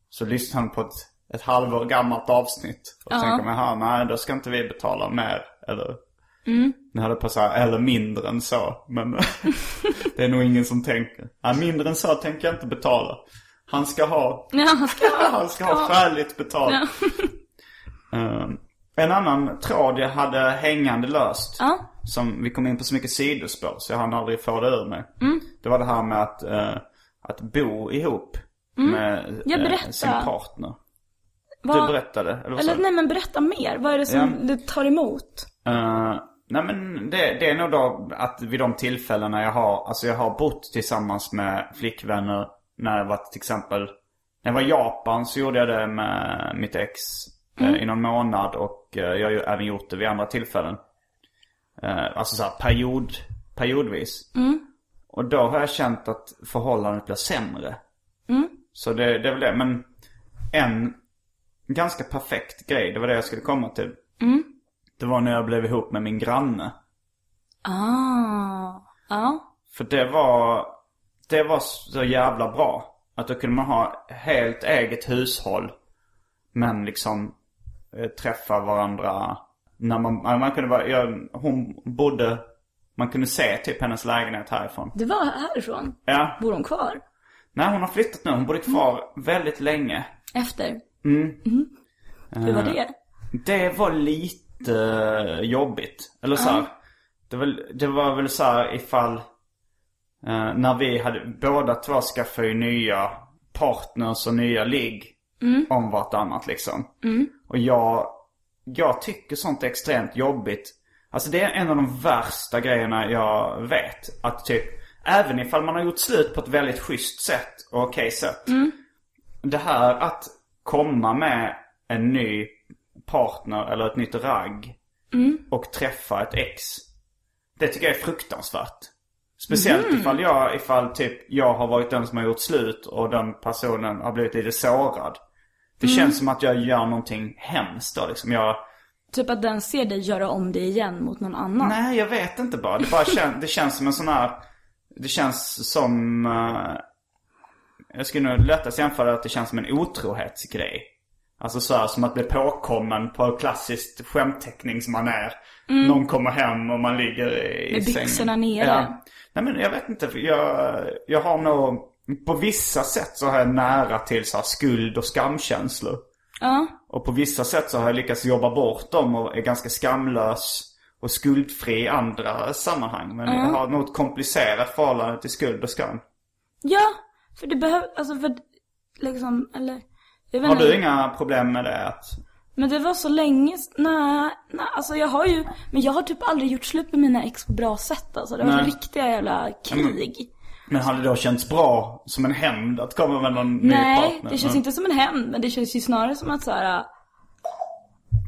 Speaker 2: Så lyssnar han på ett, ett halvår gammalt avsnitt. Och
Speaker 3: Ja.
Speaker 2: tänker man, "Jaha, nej då ska inte vi betala mer. Eller,
Speaker 3: Mm.
Speaker 2: nu hade här, eller mindre än så. Men det är nog ingen som tänker. Ja, mindre än så tänker jag inte betala. Han ska ha,
Speaker 3: Ja, han ska
Speaker 2: han ska ha skäligt betalt.
Speaker 3: Ja.
Speaker 2: Ehm, en annan tråd jag hade hängande löst.
Speaker 3: Ja.
Speaker 2: Som vi kom in på så mycket sidospår så jag hann aldrig få det ur mig.
Speaker 3: Mm.
Speaker 2: Det var det här med att, eh, att bo ihop med
Speaker 3: Mm.
Speaker 2: Eh,
Speaker 3: berätta.
Speaker 2: sin partner.
Speaker 3: Vad-
Speaker 2: Du berättade, eller vad
Speaker 3: Eller nej men berätta mer. Vad är det som
Speaker 2: Ja.
Speaker 3: du tar emot?
Speaker 2: Eh, nej men det, det är nog då att vid de tillfällena jag har, alltså jag har bott tillsammans med flickvänner när jag var till exempel, när jag var i Japan så gjorde jag det med mitt ex eh, i någon månad och eh, jag har ju även gjort det vid andra tillfällen. Eh, alltså så här period, periodvis. Och då har jag känt att förhållandet blir sämre. Så det, det är väl det. Men en ganska perfekt grej, det var det jag skulle komma till. Det var när jag blev ihop med min granne.
Speaker 3: Ah. Ja.
Speaker 2: För det var, det var så jävla bra. Att då kunde man ha helt eget hushåll. Men liksom eh, träffa varandra. När man, man kunde vara, jag, hon bodde, man kunde se typ hennes lägenhet härifrån.
Speaker 3: Det var härifrån?
Speaker 2: Ja.
Speaker 3: Bor hon kvar?
Speaker 2: Nej hon har flyttat nu, hon bodde kvar väldigt länge.
Speaker 3: Efter? Mm. Hur var det?
Speaker 2: Det var lite eh, jobbigt. Eller så här, det, var, det var väl så här ifall eh, när vi hade, båda två skaffade ju nya partners och nya ligg om vartannat liksom. Och jag, jag tycker sånt är extremt jobbigt. Alltså det är en av de värsta grejerna jag vet. Att typ, även ifall man har gjort slut på ett väldigt schysst sätt och okej sätt. Det här att komma med en ny partner eller ett nytt ragg och träffa ett ex. Det tycker jag är fruktansvärt. Speciellt ifall jag, ifall typ jag har varit den som har gjort slut och den personen har blivit lite sårad. Det känns som att jag gör någonting hemskt då liksom. Jag,
Speaker 3: Typ att den ser dig göra om det igen mot någon annan.
Speaker 2: nej jag vet inte bara. Det bara kän, det känns som en sån här, det känns som, eh, jag skulle nog lättast jämföra att det känns som en otrohetsgrej. Alltså så här, som att bli påkommen på klassiskt skämtteckningsmanér. Någon kommer hem och man ligger i
Speaker 3: Med
Speaker 2: sängen.
Speaker 3: byxorna nere.
Speaker 2: Ja. Nej men jag vet inte. Jag, jag har nog, på vissa sätt så har jag nära till så här skuld och skamkänslor.
Speaker 3: Ja.
Speaker 2: Och på vissa sätt så har jag lyckats jobba bort dem och är ganska skamlös och skuldfri i andra sammanhang. Men jag har nog ett komplicerat förhållande till skuld och skam.
Speaker 3: Ja, för det behöver, alltså för liksom, eller
Speaker 2: Har du inga problem med det? Att,
Speaker 3: Men det var så länge, nej, nej, alltså jag har ju, men jag har typ aldrig gjort slut med mina ex på bra sätt alltså. Det varit
Speaker 2: Nej.
Speaker 3: riktiga jävla krig.
Speaker 2: men hade det då känts bra som en hämnd att komma med någon ny
Speaker 3: Nej,
Speaker 2: partner?
Speaker 3: det känns
Speaker 2: Mm.
Speaker 3: inte som en hämnd, men det känns ju snarare som att så här.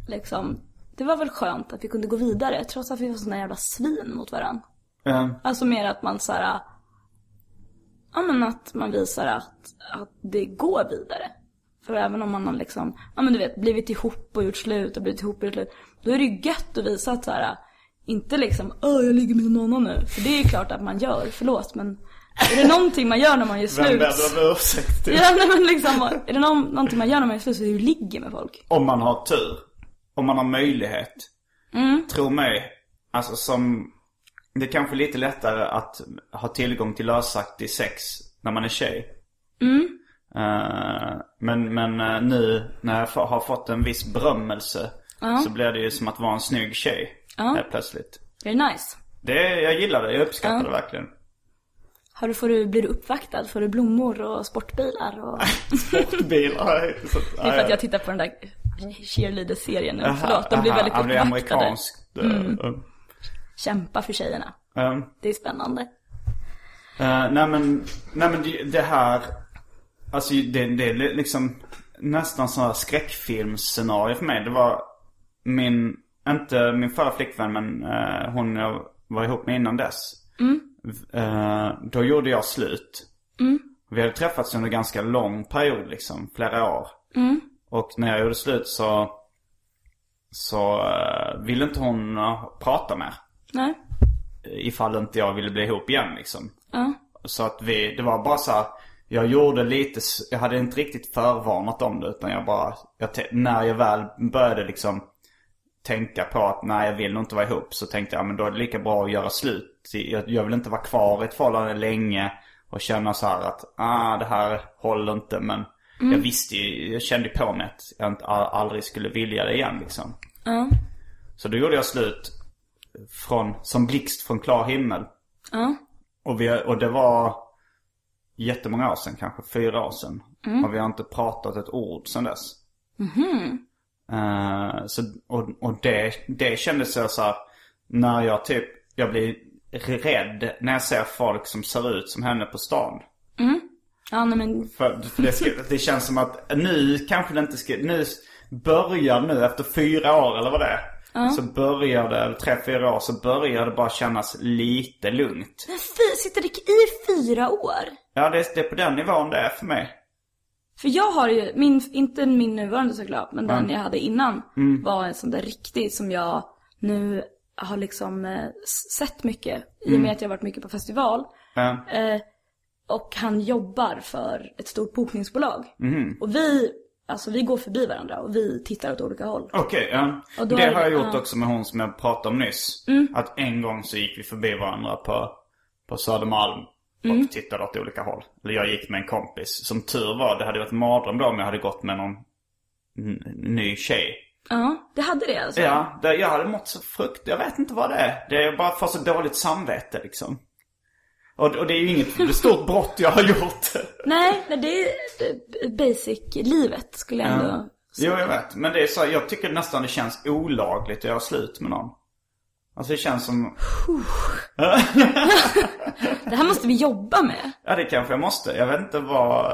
Speaker 3: liksom, det var väl skönt att vi kunde gå vidare trots att vi var såna jävla svin mot varandra.
Speaker 2: Ja.
Speaker 3: Alltså mer att man så här. ja men att man visar att, att det går vidare. För även om man har liksom, ja men du vet, blivit ihop och gjort slut och blivit ihop och gjort slut. Då är det ju gött att visa att så här. inte liksom, åh jag ligger med någon annan nu. För det är ju klart att man gör, förlåt men. Är det någonting man gör när man gör
Speaker 2: Vem
Speaker 3: slut?
Speaker 2: ber du om ursäkt till?
Speaker 3: Ja nej men liksom, är det någon, någonting man gör när man gör slut så är det ju ligger med folk.
Speaker 2: Om man har tur. Om man har möjlighet. Tro mig. Alltså som... Det är kanske lite lättare att ha tillgång till lösaktig sex när man är tjej. Eh, men men eh, nu när jag har fått en viss berömmelse. Så blir det ju som att vara en snygg tjej. Helt plötsligt.
Speaker 3: Är det nice?
Speaker 2: Det, jag gillar det. Jag uppskattar det verkligen.
Speaker 3: Har du, får du, blir du uppvaktad? Får du blommor och sportbilar? Och...
Speaker 2: Bilar. Så,
Speaker 3: Det är för att jag tittar på den där cheerleader-serien nu. Förlåt, de blir väldigt
Speaker 2: Han blir
Speaker 3: uppvaktade.
Speaker 2: amerikansk. eh,
Speaker 3: Kämpa för tjejerna.
Speaker 2: eh,
Speaker 3: Det är spännande.
Speaker 2: Eh, nej men, nej men det, det här, alltså det, det är li- liksom nästan sån här skräckfilmsscenario för mig. Det var min, inte min förra flickvän men eh, hon jag var ihop med innan dess. V- eh, då gjorde jag slut. Vi hade träffats under en ganska lång period liksom, flera år. Och när jag gjorde slut så, så eh, ville inte hon uh, prata mer.
Speaker 3: Nej.
Speaker 2: Ifall inte jag ville bli ihop igen liksom.
Speaker 3: Ja.
Speaker 2: Så att vi, det var bara så här, Jag gjorde lite, jag hade inte riktigt förvarnat om det utan jag bara, jag när jag väl började liksom tänka på att nej jag vill nog inte vara ihop så tänkte jag men då är det lika bra att göra slut. Jag, jag vill inte vara kvar i ett förhållande länge och känna så här att ah det här håller inte men jag visste ju, jag kände på mig att jag inte, aldrig skulle vilja det igen liksom.
Speaker 3: Ja.
Speaker 2: Så då gjorde jag slut från, som blixt från klar himmel.
Speaker 3: Ja.
Speaker 2: Och, vi, och det var jättemånga år sedan, kanske fyra år sedan. Och vi har inte pratat ett ord sedan dess. Eh, så, och och det, det kändes så så här, när jag typ, jag blir rädd när jag ser folk som ser ut som henne på stan.
Speaker 3: Ja, nej men
Speaker 2: För, för det, ska, det känns som att nu kanske det inte ska, nu börjar nu efter fyra år eller vad det är. Så börjar det, eller tre, fyra år, så börjar det bara kännas lite lugnt.
Speaker 3: Men fy, sitter det i fyra år?
Speaker 2: Ja, det, det är på den nivån det är för mig.
Speaker 3: För jag har ju, min, inte min nuvarande såklart, men den jag hade innan var en sån där riktig som jag nu har liksom eh, sett mycket. I och med att jag har varit mycket på festival.
Speaker 2: Ja.
Speaker 3: Eh, och han jobbar för ett stort bokningsbolag. Och vi alltså vi går förbi varandra och vi tittar åt olika håll.
Speaker 2: Okej, ja.
Speaker 3: Och då
Speaker 2: Det
Speaker 3: är
Speaker 2: har jag
Speaker 3: det-
Speaker 2: gjort
Speaker 3: ja. Mm.
Speaker 2: också med hon som jag pratade om nyss. Att en gång så gick vi förbi varandra på, på Södermalm. Och
Speaker 3: Mm.
Speaker 2: tittade åt olika håll. Eller jag gick med en kompis. Som tur var, det hade varit en mardröm då om jag hade gått med någon ny tjej.
Speaker 3: Ja, det hade det alltså?
Speaker 2: Ja, det, jag hade mått så frukt... Jag vet inte vad det är. Det är bara för så dåligt samvete liksom. Och, och det är ju inget stort brott jag har gjort.
Speaker 3: Nej, nej det är basic-livet skulle jag ändå
Speaker 2: Jo, jag vet. Men det är så, jag tycker nästan det känns olagligt att göra slut med någon. Alltså det känns som...
Speaker 3: Det här måste vi jobba med.
Speaker 2: Ja, det kanske jag måste. Jag vet inte vad...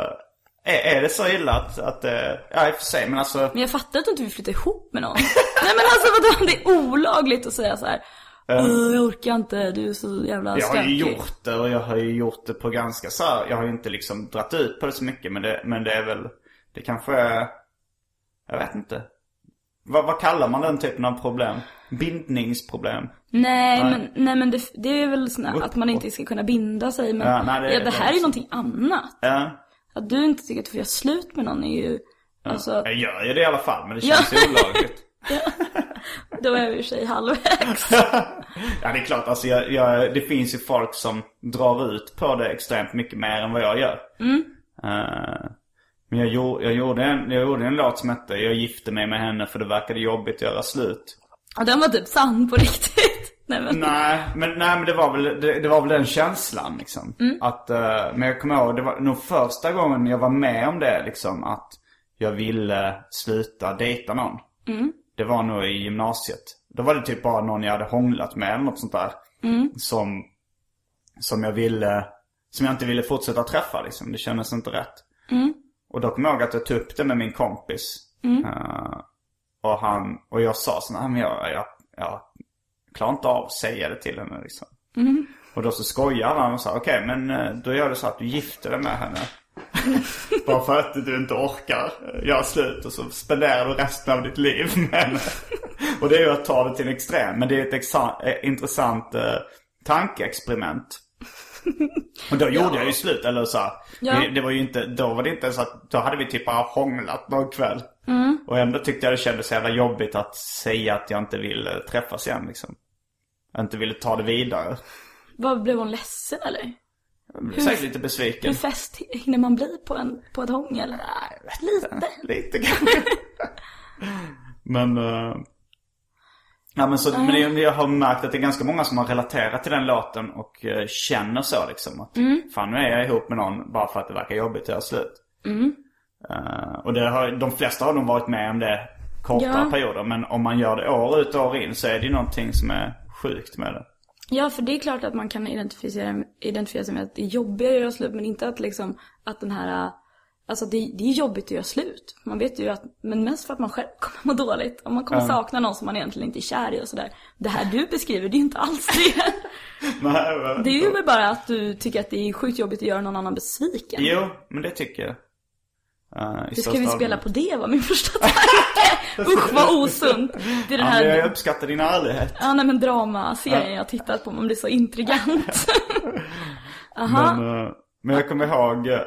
Speaker 2: Är, är det så illa att, att eh, Ja, i och för sig, men alltså...
Speaker 3: Men jag fattar att du inte vill flytta ihop med någon. Nej men alltså vadå, det är olagligt att säga så här. "Åh, jag orkar inte, du är så jävla
Speaker 2: Jag har ju
Speaker 3: stökig.
Speaker 2: gjort det och jag har ju gjort det på ganska så här, Jag har ju inte liksom dratt ut på det så mycket men det, men det är väl Det kanske är Jag vet inte vad, vad kallar man den typen av problem? Bindningsproblem?
Speaker 3: Nej,
Speaker 2: Nej.
Speaker 3: men, nej men det, det är väl såna, att man inte ska kunna binda sig. Men
Speaker 2: Ja, nej, det-
Speaker 3: ja, det,
Speaker 2: det
Speaker 3: här
Speaker 2: är
Speaker 3: är ju någonting annat.
Speaker 2: Ja,
Speaker 3: Att du inte tycker att du får göra slut med någon är ju, alltså,
Speaker 2: jag gör ju det i alla fall men det
Speaker 3: Ja.
Speaker 2: känns ju olagligt
Speaker 3: då är vi i sig halvvägs.
Speaker 2: Ja det är klart, alltså jag, jag, det finns ju folk som drar ut på det extremt mycket mer än vad jag gör. Eh, men jag, gjorde, jag, gjorde en, jag gjorde en låt som hette Jag gifte mig med henne för det verkade jobbigt att göra slut.
Speaker 3: Och den var typ sann på riktigt. Nej men,
Speaker 2: Nej, men, nej, men det, var väl, det, det var väl den känslan liksom. Att, eh, men jag kommer ihåg, det var nog första gången jag var med om det liksom. Att jag ville sluta dejta någon. Det var nog i gymnasiet. Då var det typ bara någon jag hade hånglat med eller något sånt där. Som, som jag ville, som jag inte ville fortsätta träffa liksom. Det kändes inte rätt. Och då kommer jag ihåg att jag tog upp det med min kompis. Eh, och han, och jag sa så här, men jag, jag, jag klarar inte av att säga det till henne liksom. Och då så skojade han och sa, okej men eh, då gör du så att du gifter dig med henne. Bara för att du inte orkar göra slut och så spenderar du resten av ditt liv med henne. och det är ju att ta det till en extrem. Men det är ett eh, intressant eh, tankeexperiment. Och då gjorde jag ju slut, eller så. här,
Speaker 3: Ja.
Speaker 2: Det, det var ju inte, då var det inte så att, då hade vi typ bara hånglat någon kväll. Och ändå tyckte jag det kändes jävla jobbigt att säga att jag inte ville träffas igen liksom. Jag inte ville ta det vidare.
Speaker 3: vad blev hon ledsen eller?
Speaker 2: Jag blev säkert lite besviken.
Speaker 3: Hur fäst hinner man bli på, en, på ett hångel? Lite.
Speaker 2: Lite kanske. men, uh, ja men så, men det- jag har märkt att det är ganska många som har relaterat till den låten och eh, känner så liksom. Att fan nu är jag ihop med någon bara för att det verkar jobbigt att göra slut. Eh, och det har, de flesta har nog varit med om det kortare
Speaker 3: Ja.
Speaker 2: perioder. Men om man gör det år ut och år in så är det ju någonting som är sjukt med det.
Speaker 3: Ja, för det är klart att man kan identifiera, identifiera sig med att det är jobbigare att göra slut, men inte att liksom, att den här, alltså det, det är jobbigt att göra slut. Man vet ju att, men mest för att man själv kommer må dåligt. Om man kommer sakna någon som man egentligen inte är kär i och sådär. Det här du beskriver, det är ju inte alls det.
Speaker 2: Nej, jag vet
Speaker 3: Det är ju väl bara att du tycker att det är sjukt jobbigt att göra någon annan besviken.
Speaker 2: Jo, men det tycker jag. Uh,
Speaker 3: Hur ska vi spela på det var min första tanke. Usch vad osunt. Det är den
Speaker 2: Ja, men jag
Speaker 3: här,
Speaker 2: uppskattar din ärlighet.
Speaker 3: ja nej men dramaserien jag har tittat på, man blir så intrigant. Aha.
Speaker 2: Men, eh, men jag kommer ihåg eh,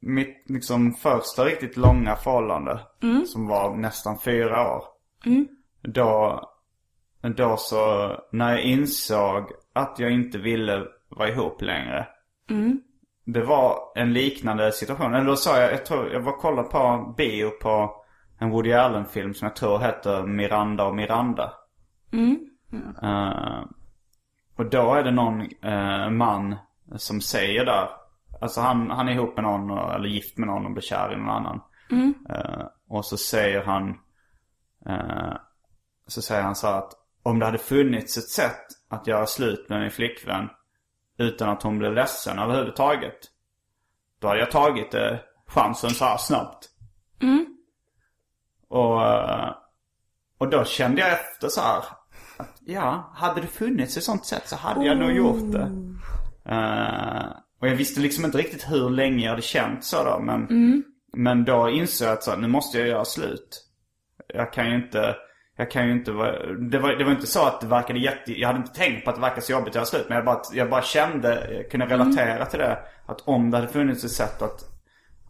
Speaker 2: mitt liksom första riktigt långa förhållande. Som var nästan fyra år. Då, då så, när jag insåg att jag inte ville vara ihop längre. Det var en liknande situation. Eller då sa jag, jag tror, jag var kollade på bio på en Woody Allen-film som jag tror heter Miranda och Miranda. Eh, och då är det någon eh, man som säger där. Alltså han, han är ihop med någon och, eller gift med någon och blir kär i någon annan. Eh, och så säger han eh, Så säger han så här att om det hade funnits ett sätt att göra slut med min flickvän utan att hon blev ledsen överhuvudtaget. Då hade jag tagit eh, chansen så här snabbt. Och, eh, och då kände jag efter så här. Att, ja, hade det funnits ett sånt sätt så hade jag nog gjort det. Och jag visste liksom inte riktigt hur länge jag hade känt så då. Men, men då insåg jag att så, nu måste jag göra slut. Jag kan ju inte, jag kan ju inte vara, det var, det var inte så att det verkade jätte, jag hade inte tänkt på att det verkade så jobbigt att göra slut. Men jag bara, jag bara kände, jag kunde relatera till det. Att om det hade funnits ett sätt att,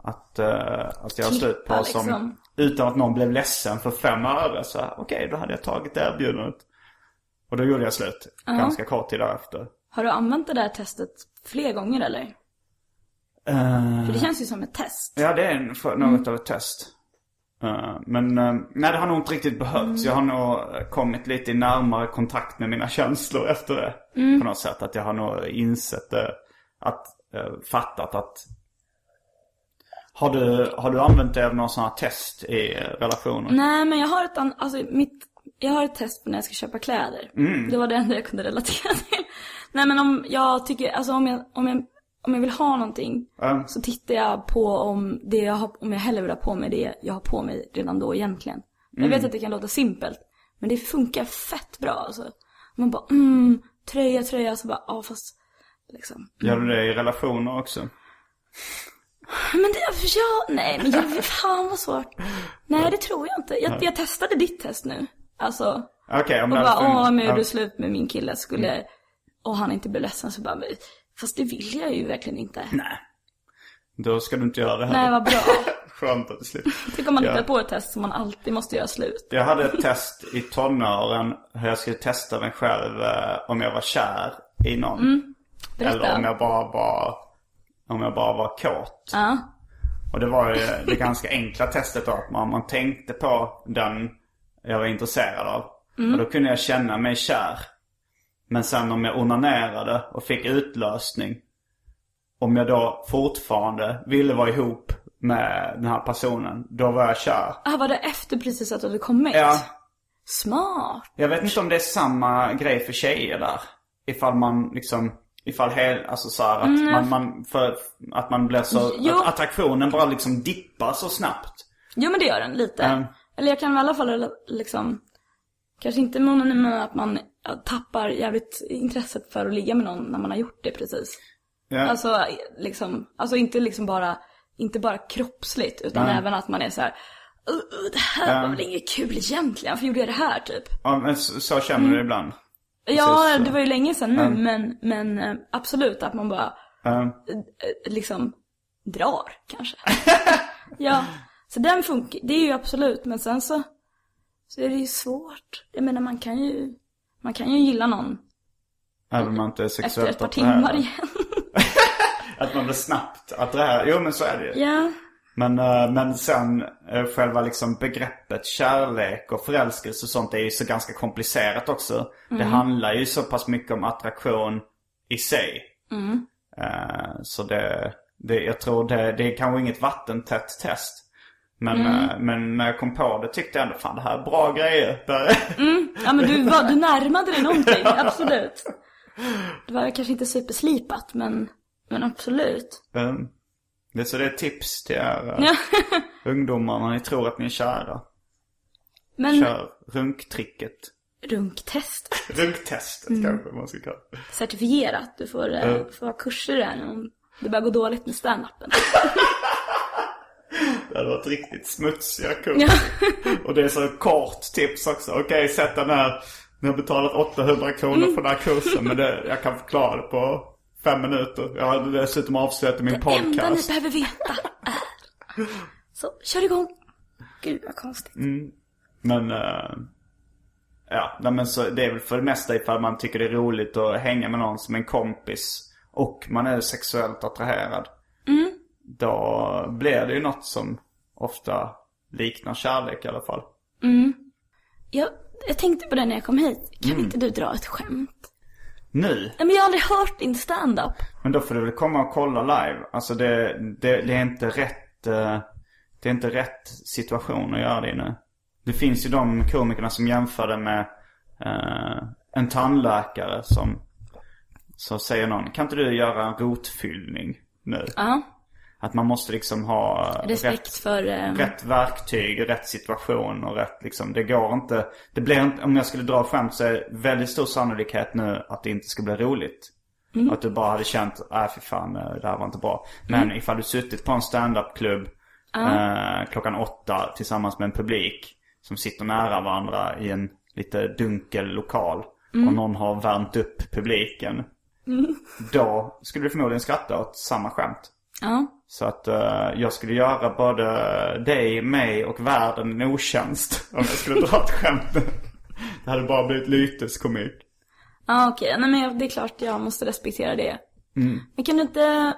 Speaker 2: att, eh, att göra slut på
Speaker 3: Klippa,
Speaker 2: som,
Speaker 3: liksom.
Speaker 2: utan att någon blev ledsen för fem öre. Så okej, då hade jag tagit erbjudandet. Och då gjorde jag slut. Ganska kort tid därefter.
Speaker 3: Har du använt det där testet fler gånger eller?
Speaker 2: Eh,
Speaker 3: För det känns ju som ett test.
Speaker 2: Ja, det är en, något av ett test. Eh, men uh, nej, det har nog inte riktigt behövts. Jag har nog eh, kommit lite i närmare kontakt med mina känslor efter det. På något sätt. Att jag har nog insett det. Att, uh, fattat att... Har du, har du använt dig av sån här test i uh, relationer?
Speaker 3: Nej men jag har ett an- alltså mitt, jag har ett test på när jag ska köpa kläder. Det var det enda jag kunde relatera till. Nej men om jag tycker, alltså om jag, om jag, om jag vill ha någonting
Speaker 2: Ja.
Speaker 3: så tittar jag på om det jag har, om jag hellre vill ha på mig det jag har på mig redan då egentligen. Jag vet att det kan låta simpelt, men det funkar fett bra alltså. Man bara mm, tröja, tröja, så bara ja fast liksom.
Speaker 2: Gör du det i relationer också?
Speaker 3: Men det, ja, nej men jag, fan vad svårt. Nej det tror jag inte. Jag, jag testade ditt test nu. Alltså,
Speaker 2: Okej, om
Speaker 3: och
Speaker 2: det
Speaker 3: bara,
Speaker 2: funnits-
Speaker 3: åh, jag
Speaker 2: ja.
Speaker 3: gjorde slut med min kille skulle, och han inte blev ledsen så bara, fast det vill jag ju verkligen inte.
Speaker 2: Nej. Då ska du inte göra det här.
Speaker 3: Nej, vad bra.
Speaker 2: Skönt att det slut.
Speaker 3: Tänk om man hittar på ett test som man alltid måste göra slut.
Speaker 2: Jag hade ett test i tonåren hur jag skulle testa mig själv eh, om jag var kär i någon.
Speaker 3: Mm.
Speaker 2: Eller om jag bara var, om jag bara var kåt.
Speaker 3: Ja.
Speaker 2: Och det var ju det ganska enkla testet då. Att man, man tänkte på den jag var intresserad av.
Speaker 3: Mm.
Speaker 2: Och då kunde jag känna mig kär. Men sen om jag onanerade och fick utlösning. Om jag då fortfarande ville vara ihop med den här personen. Då var jag kär.
Speaker 3: Ah, var det efter precis att du hade kommit?
Speaker 2: Ja.
Speaker 3: Smart.
Speaker 2: Jag vet inte om det är samma grej för tjejer där. Ifall man liksom, ifall hel, alltså så här, att man, man, för att man blir så,
Speaker 3: Jo.
Speaker 2: att attraktionen bara liksom dippar så snabbt.
Speaker 3: Jo men det gör den lite.
Speaker 2: Mm.
Speaker 3: Eller jag kan i alla fall liksom, kanske inte men men att man tappar jävligt intresset för att ligga med någon när man har gjort det precis.
Speaker 2: Ja.
Speaker 3: Alltså liksom, alltså inte liksom bara, inte bara kroppsligt utan
Speaker 2: Nej.
Speaker 3: även att man är så här. "Uh, uh, det här var väl inget kul egentligen, varför gjorde jag det här typ?
Speaker 2: ja men så, så känner du ibland.
Speaker 3: Ja,
Speaker 2: Precis
Speaker 3: det var ju länge sedan nu men, men eh, absolut att man bara eh, liksom drar kanske. ja, så den funkar, det är ju absolut men sen så, så är det ju svårt. Jag menar man kan ju, man kan ju gilla någon
Speaker 2: Även om man inte är
Speaker 3: efter
Speaker 2: sexuellt
Speaker 3: ett par timmar igen.
Speaker 2: Att man blir snabbt attraherad. Jo men så är det ju.
Speaker 3: ja.
Speaker 2: Men, eh, men sen eh, själva liksom begreppet kärlek och förälskelse och sånt är ju så ganska komplicerat också. Det handlar ju så pass mycket om attraktion i sig. Eh, Så det, det, jag tror det, det är kanske inget vattentätt test. Men, eh, men när jag kom på det tyckte jag ändå fan det här är bra grejer. Där.
Speaker 3: Ja men du, var, du närmade dig någonting, absolut. Det var kanske inte superslipat men, men absolut.
Speaker 2: Eh, det, så det är tips till er eh,
Speaker 3: Ja.
Speaker 2: ungdomar när ni tror att ni är kära.
Speaker 3: Men
Speaker 2: Kör runktricket.
Speaker 3: runktest,
Speaker 2: Runktestet kanske man ska kalla
Speaker 3: certifierat. Du får, eh, får ha kurser där om det börjar gå dåligt med standupen.
Speaker 2: Det hade varit riktigt smutsiga kurs. Och det är så kort tips också. Okej, sätt den här. Ni har betalat 800 kronor för den här kursen. Men det, jag kan förklara det på fem minuter. Jag har dessutom avslöjat min
Speaker 3: Det enda ni
Speaker 2: podcast.
Speaker 3: behöver veta är... Så, kör igång. Gud vad konstigt.
Speaker 2: Men, eh, ja, men så, det är väl för det mesta ifall man tycker det är roligt att hänga med någon som en kompis. Och man är sexuellt attraherad. Då blir det ju något som ofta liknar kärlek i alla fall.
Speaker 3: Jag, jag tänkte på det när jag kom hit. Kan inte du dra ett skämt?
Speaker 2: Nu?
Speaker 3: Nej men jag har aldrig hört din stand-up.
Speaker 2: Men då får du väl komma och kolla live. Alltså det, det, det är inte rätt eh, Det är inte rätt situation att göra det i nu. Det finns ju de komikerna som jämför det med eh, en tandläkare som Så säger någon, kan inte du göra en rotfyllning nu?
Speaker 3: Ja,
Speaker 2: Att man måste liksom ha
Speaker 3: respekt
Speaker 2: rätt,
Speaker 3: för... Eh,
Speaker 2: rätt verktyg, rätt situation och rätt liksom. Det går inte. Det blir inte, om jag skulle dra skämt så är det väldigt stor sannolikhet nu att det inte ska bli roligt.
Speaker 3: Mm.
Speaker 2: Att du bara hade känt, nej fy fan eh, det här var inte bra. Men
Speaker 3: Mm.
Speaker 2: ifall du suttit på en stand-up-klubb eh, klockan åtta tillsammans med en publik. Som sitter nära varandra i en lite dunkel lokal.
Speaker 3: Mm.
Speaker 2: Och någon har värmt upp publiken. Då skulle du förmodligen skratta åt samma skämt.
Speaker 3: Ja.
Speaker 2: Så att eh, jag skulle göra både dig, mig och världen en otjänst om jag skulle dra ett skämt. Det hade bara blivit lyteskomik.
Speaker 3: Ja okej, nej men det är klart jag måste respektera det.
Speaker 2: Mm.
Speaker 3: Men kan du inte,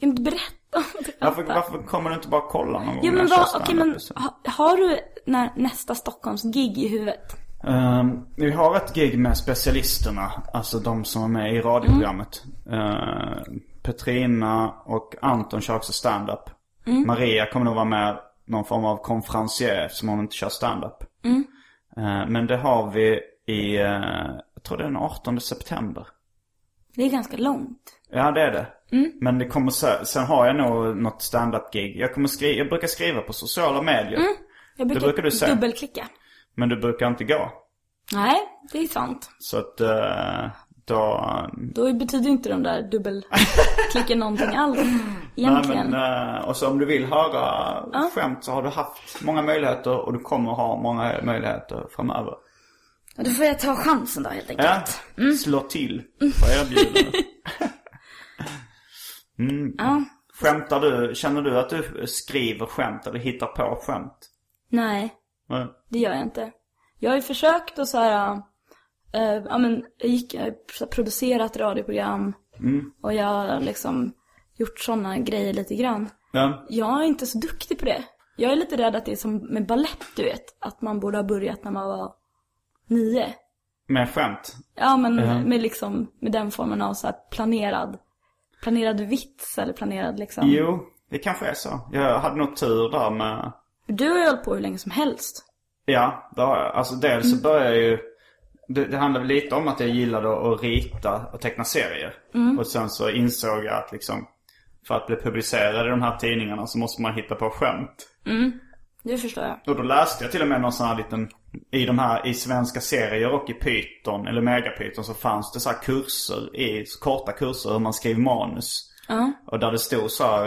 Speaker 3: kan du inte berätta om det?
Speaker 2: Varför, varför kommer du inte bara kolla någon gång
Speaker 3: Ja
Speaker 2: när
Speaker 3: men vad, okej men
Speaker 2: stand-up?
Speaker 3: ha, har du när, nästa Stockholms-gig i huvudet?
Speaker 2: Ehm, vi har ett gig med specialisterna, alltså de som är med i radioprogrammet. Ehm, Petrina och Anton kör också stand-up. Maria kommer nog vara med någon form av konferencier eftersom hon inte kör stand-up. Ehm, men det har vi i, eh, jag tror det är den 18 september.
Speaker 3: Det är ganska långt.
Speaker 2: Ja det är det. Men det kommer sen, sen har jag nog något stand-up-gig. Jag, kommer skri- jag brukar skriva på sociala medier.
Speaker 3: Jag brukar,
Speaker 2: brukar du säga.
Speaker 3: dubbelklicka.
Speaker 2: Men du brukar inte gå.
Speaker 3: Nej, det är sant.
Speaker 2: Så att eh, då...
Speaker 3: Då betyder inte de där dubbelklicken någonting alls egentligen.
Speaker 2: Nej, men, eh, och så om du vill höra skämt så har du haft många möjligheter och du kommer ha många möjligheter framöver.
Speaker 3: Ja, Då får jag ta chansen då helt
Speaker 2: Ja,
Speaker 3: enkelt. Mm.
Speaker 2: slå till på erbjudandet. mm.
Speaker 3: Ja.
Speaker 2: Skämtar du, känner du att du skriver skämt eller hittar på skämt?
Speaker 3: Nej,
Speaker 2: Nej.
Speaker 3: det gör jag inte. Jag har ju försökt att så här, eh, ja men jag gick, jag har producerat radioprogram. Och jag har liksom gjort sådana grejer lite grann.
Speaker 2: Ja.
Speaker 3: Jag är inte så duktig på det. Jag är lite rädd att det är som med ballett, du vet. Att man borde ha börjat när man var nio.
Speaker 2: Med skämt?
Speaker 3: Ja, men
Speaker 2: Ja.
Speaker 3: med liksom, med den formen av så här planerad, planerad vits eller planerad liksom.
Speaker 2: Jo, det kanske är så. Jag hade nog tur där med...
Speaker 3: Du har ju hållit på hur länge som helst.
Speaker 2: Ja, det har jag. Alltså dels så började jag ju... Det, det handlar väl lite om att jag gillade att, rita och teckna serier. Och sen så insåg jag att liksom... För att bli publicerad i de här tidningarna så måste man hitta på skämt.
Speaker 3: Det förstår jag.
Speaker 2: Och då läste jag till och med någon sån här liten... I de här, i svenska serier och i Python, eller Megapython så fanns det så här kurser i, korta kurser hur man skriver manus.
Speaker 3: Ja.
Speaker 2: Och där det stod så här,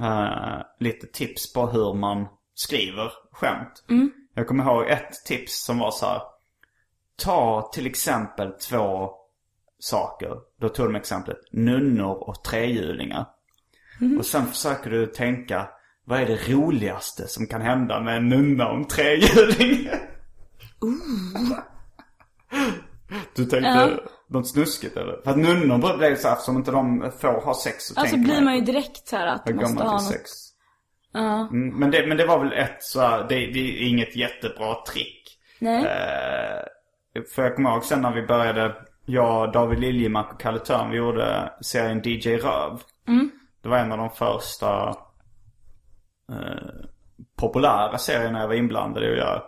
Speaker 2: eh, lite tips på hur man skriver skämt. Jag kommer ihåg ett tips som var så här. Ta till exempel två saker. Då tog de exemplet nunnor och trehjulingar. Och sen försöker du tänka, vad är det roligaste som kan hända med en nunna och en trehjuling? Du tänkte
Speaker 3: Ja.
Speaker 2: något snuskigt eller? För att nunnor blir så här, eftersom inte de får ha sex så
Speaker 3: Alltså blir man ju direkt så här att man måste ha något.
Speaker 2: sex?
Speaker 3: Ja.
Speaker 2: Mm, men, det, men det var väl ett så här, det, det är inget jättebra trick.
Speaker 3: Nej.
Speaker 2: Eh, för jag kommer ihåg sen när vi började, jag, David Liljemark och Kalle Törn, vi gjorde serien DJ Röv. Det var en av de första eh, populära serierna jag var inblandad i att göra.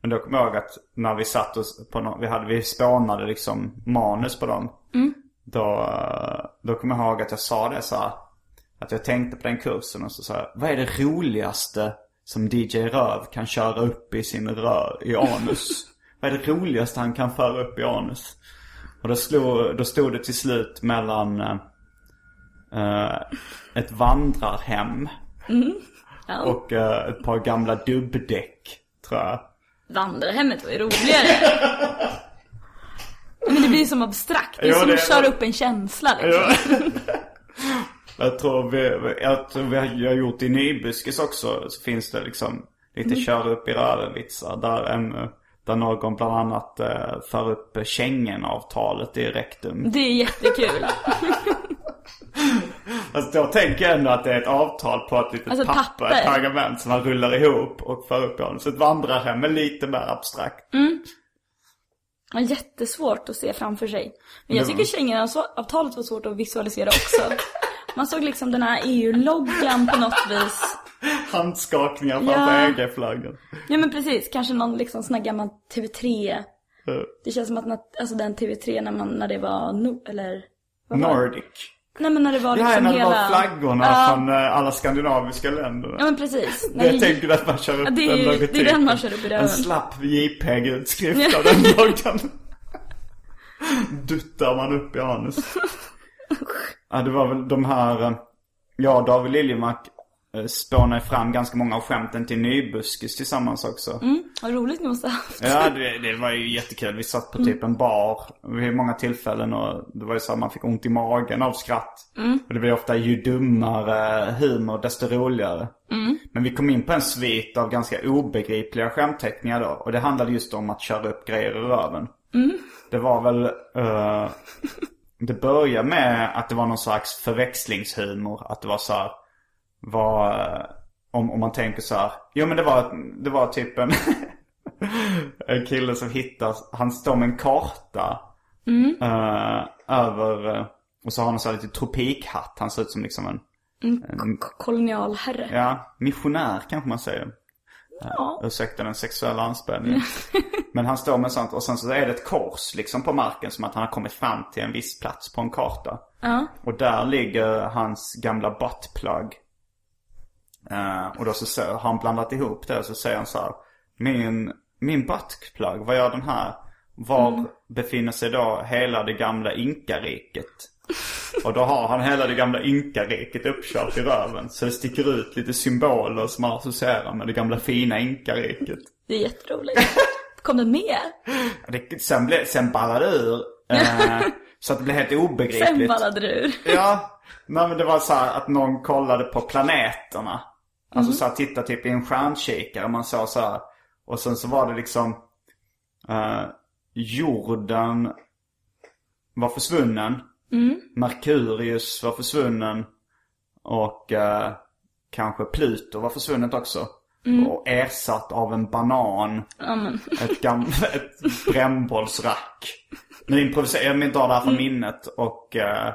Speaker 2: Men då kommer jag ihåg att när vi satt oss på no- vi hade, vi spånade liksom manus på dem. Då, eh, då kommer jag ihåg att jag sa det så här, Att jag tänkte på den kursen och så sa jag, vad är det roligaste som DJ Röv kan köra upp i sin rör, i anus? vad är det roligaste han kan föra upp i anus? Och då, slog, då stod det till slut mellan eh, eh, ett vandrarhem
Speaker 3: Ja.
Speaker 2: och eh, ett par gamla dubbdäck, tror jag.
Speaker 3: Vandrarhemmet var ju roligare. Men det blir som abstrakt. Det är
Speaker 2: Jo,
Speaker 3: som
Speaker 2: det
Speaker 3: att köra upp en känsla liksom.
Speaker 2: Jag tror vi, jag tror vi har gjort i Nybuskis också, så finns det liksom lite kör upp i röven-vitsar. Där, en, där någon bland annat eh, för upp Schengen-avtalet i rektum.
Speaker 3: Det är jättekul.
Speaker 2: Alltså då tänker jag ändå att det är ett avtal på ett litet
Speaker 3: Alltså,
Speaker 2: papper,
Speaker 3: papper.
Speaker 2: ett pergament som man rullar ihop och för upp i honom. Så ett vandrarhem är lite mer abstrakt.
Speaker 3: Ja, jättesvårt att se framför sig. Men jag tycker Schengen-avtalet var svårt att visualisera också. Man såg liksom den här EU-loggan på något vis.
Speaker 2: Handskakningar
Speaker 3: Ja.
Speaker 2: framför EG-flaggan.
Speaker 3: Ja men precis, kanske någon liksom sån här gammal TV3.
Speaker 2: Eh,
Speaker 3: Det känns som att när, alltså den TV3 när man, när det var, no, eller? var?
Speaker 2: Nordic.
Speaker 3: Nej men när det var
Speaker 2: Ja,
Speaker 3: liksom
Speaker 2: när det
Speaker 3: hela...
Speaker 2: var flaggorna
Speaker 3: Ja.
Speaker 2: från eh, alla skandinaviska länderna.
Speaker 3: Ja men precis. Det-
Speaker 2: tänker att man kör upp
Speaker 3: Ja, det är
Speaker 2: den
Speaker 3: det är den man kör upp i röven.
Speaker 2: En slapp JPEG-utskrift av den loggan. Duttar man upp i anus. Ja, det var väl de här... eh, och David Liljemark spånar fram ganska många av skämten till Nybuskis tillsammans också.
Speaker 3: Mm, vad roligt ni måste ha haft.
Speaker 2: Ja, det, det var ju jättekul. Vi satt på typ en bar vid många tillfällen och det var ju så att man fick ont i magen av skratt. Och det blir ofta ju dummare humor desto roligare. Men vi kom in på en svit av ganska obegripliga skämtteckningar då. Och det handlade just om att köra upp grejer i röven. Det var väl... eh, det började med att det var någon slags förväxlingshumor. Att det var så här, var, eh, om, om man tänker så här. Jo men det var, det var typ en, en kille som hittar, han står med en karta. eh, över, eh, och så har han en sån här lite tropikhatt. Han ser ut som liksom en,
Speaker 3: K- kolonialherre.
Speaker 2: ja, missionär kanske man säger.
Speaker 3: Ja.
Speaker 2: Ursäkta den sexuella anspelningen. Men han står med sånt och sen så är det ett kors liksom på marken som att han har kommit fram till en viss plats på en karta.
Speaker 3: Ja.
Speaker 2: Och där ligger hans gamla buttplug. Eh, och då så, så har han blandat ihop det och så säger han så här. Min, min buttplug, vad gör den här? Var befinner sig då hela det gamla inkariket? Och då har han hela det gamla inkariket uppkört i röven. Så det sticker ut lite symboler som man associerar med det gamla fina inkariket.
Speaker 3: Det är jätteroligt. Kom det med?
Speaker 2: Det, sen, sen ballade det ur. Eh, så att det blev helt obegripligt.
Speaker 3: Sen ballade det ur.
Speaker 2: Ja, nej men det var så här att någon kollade på planeterna. Alltså så här, titta typ i en stjärnkikare man såg så här. Och sen så var det liksom eh, jorden var försvunnen. Merkurius var försvunnen. Och eh, kanske Pluto var försvunnet också. Och ersatt av en banan.
Speaker 3: Ja, men.
Speaker 2: Ett, ett brännbollsrack. Nu improviserar jag, jag drar det här från minnet. Och eh,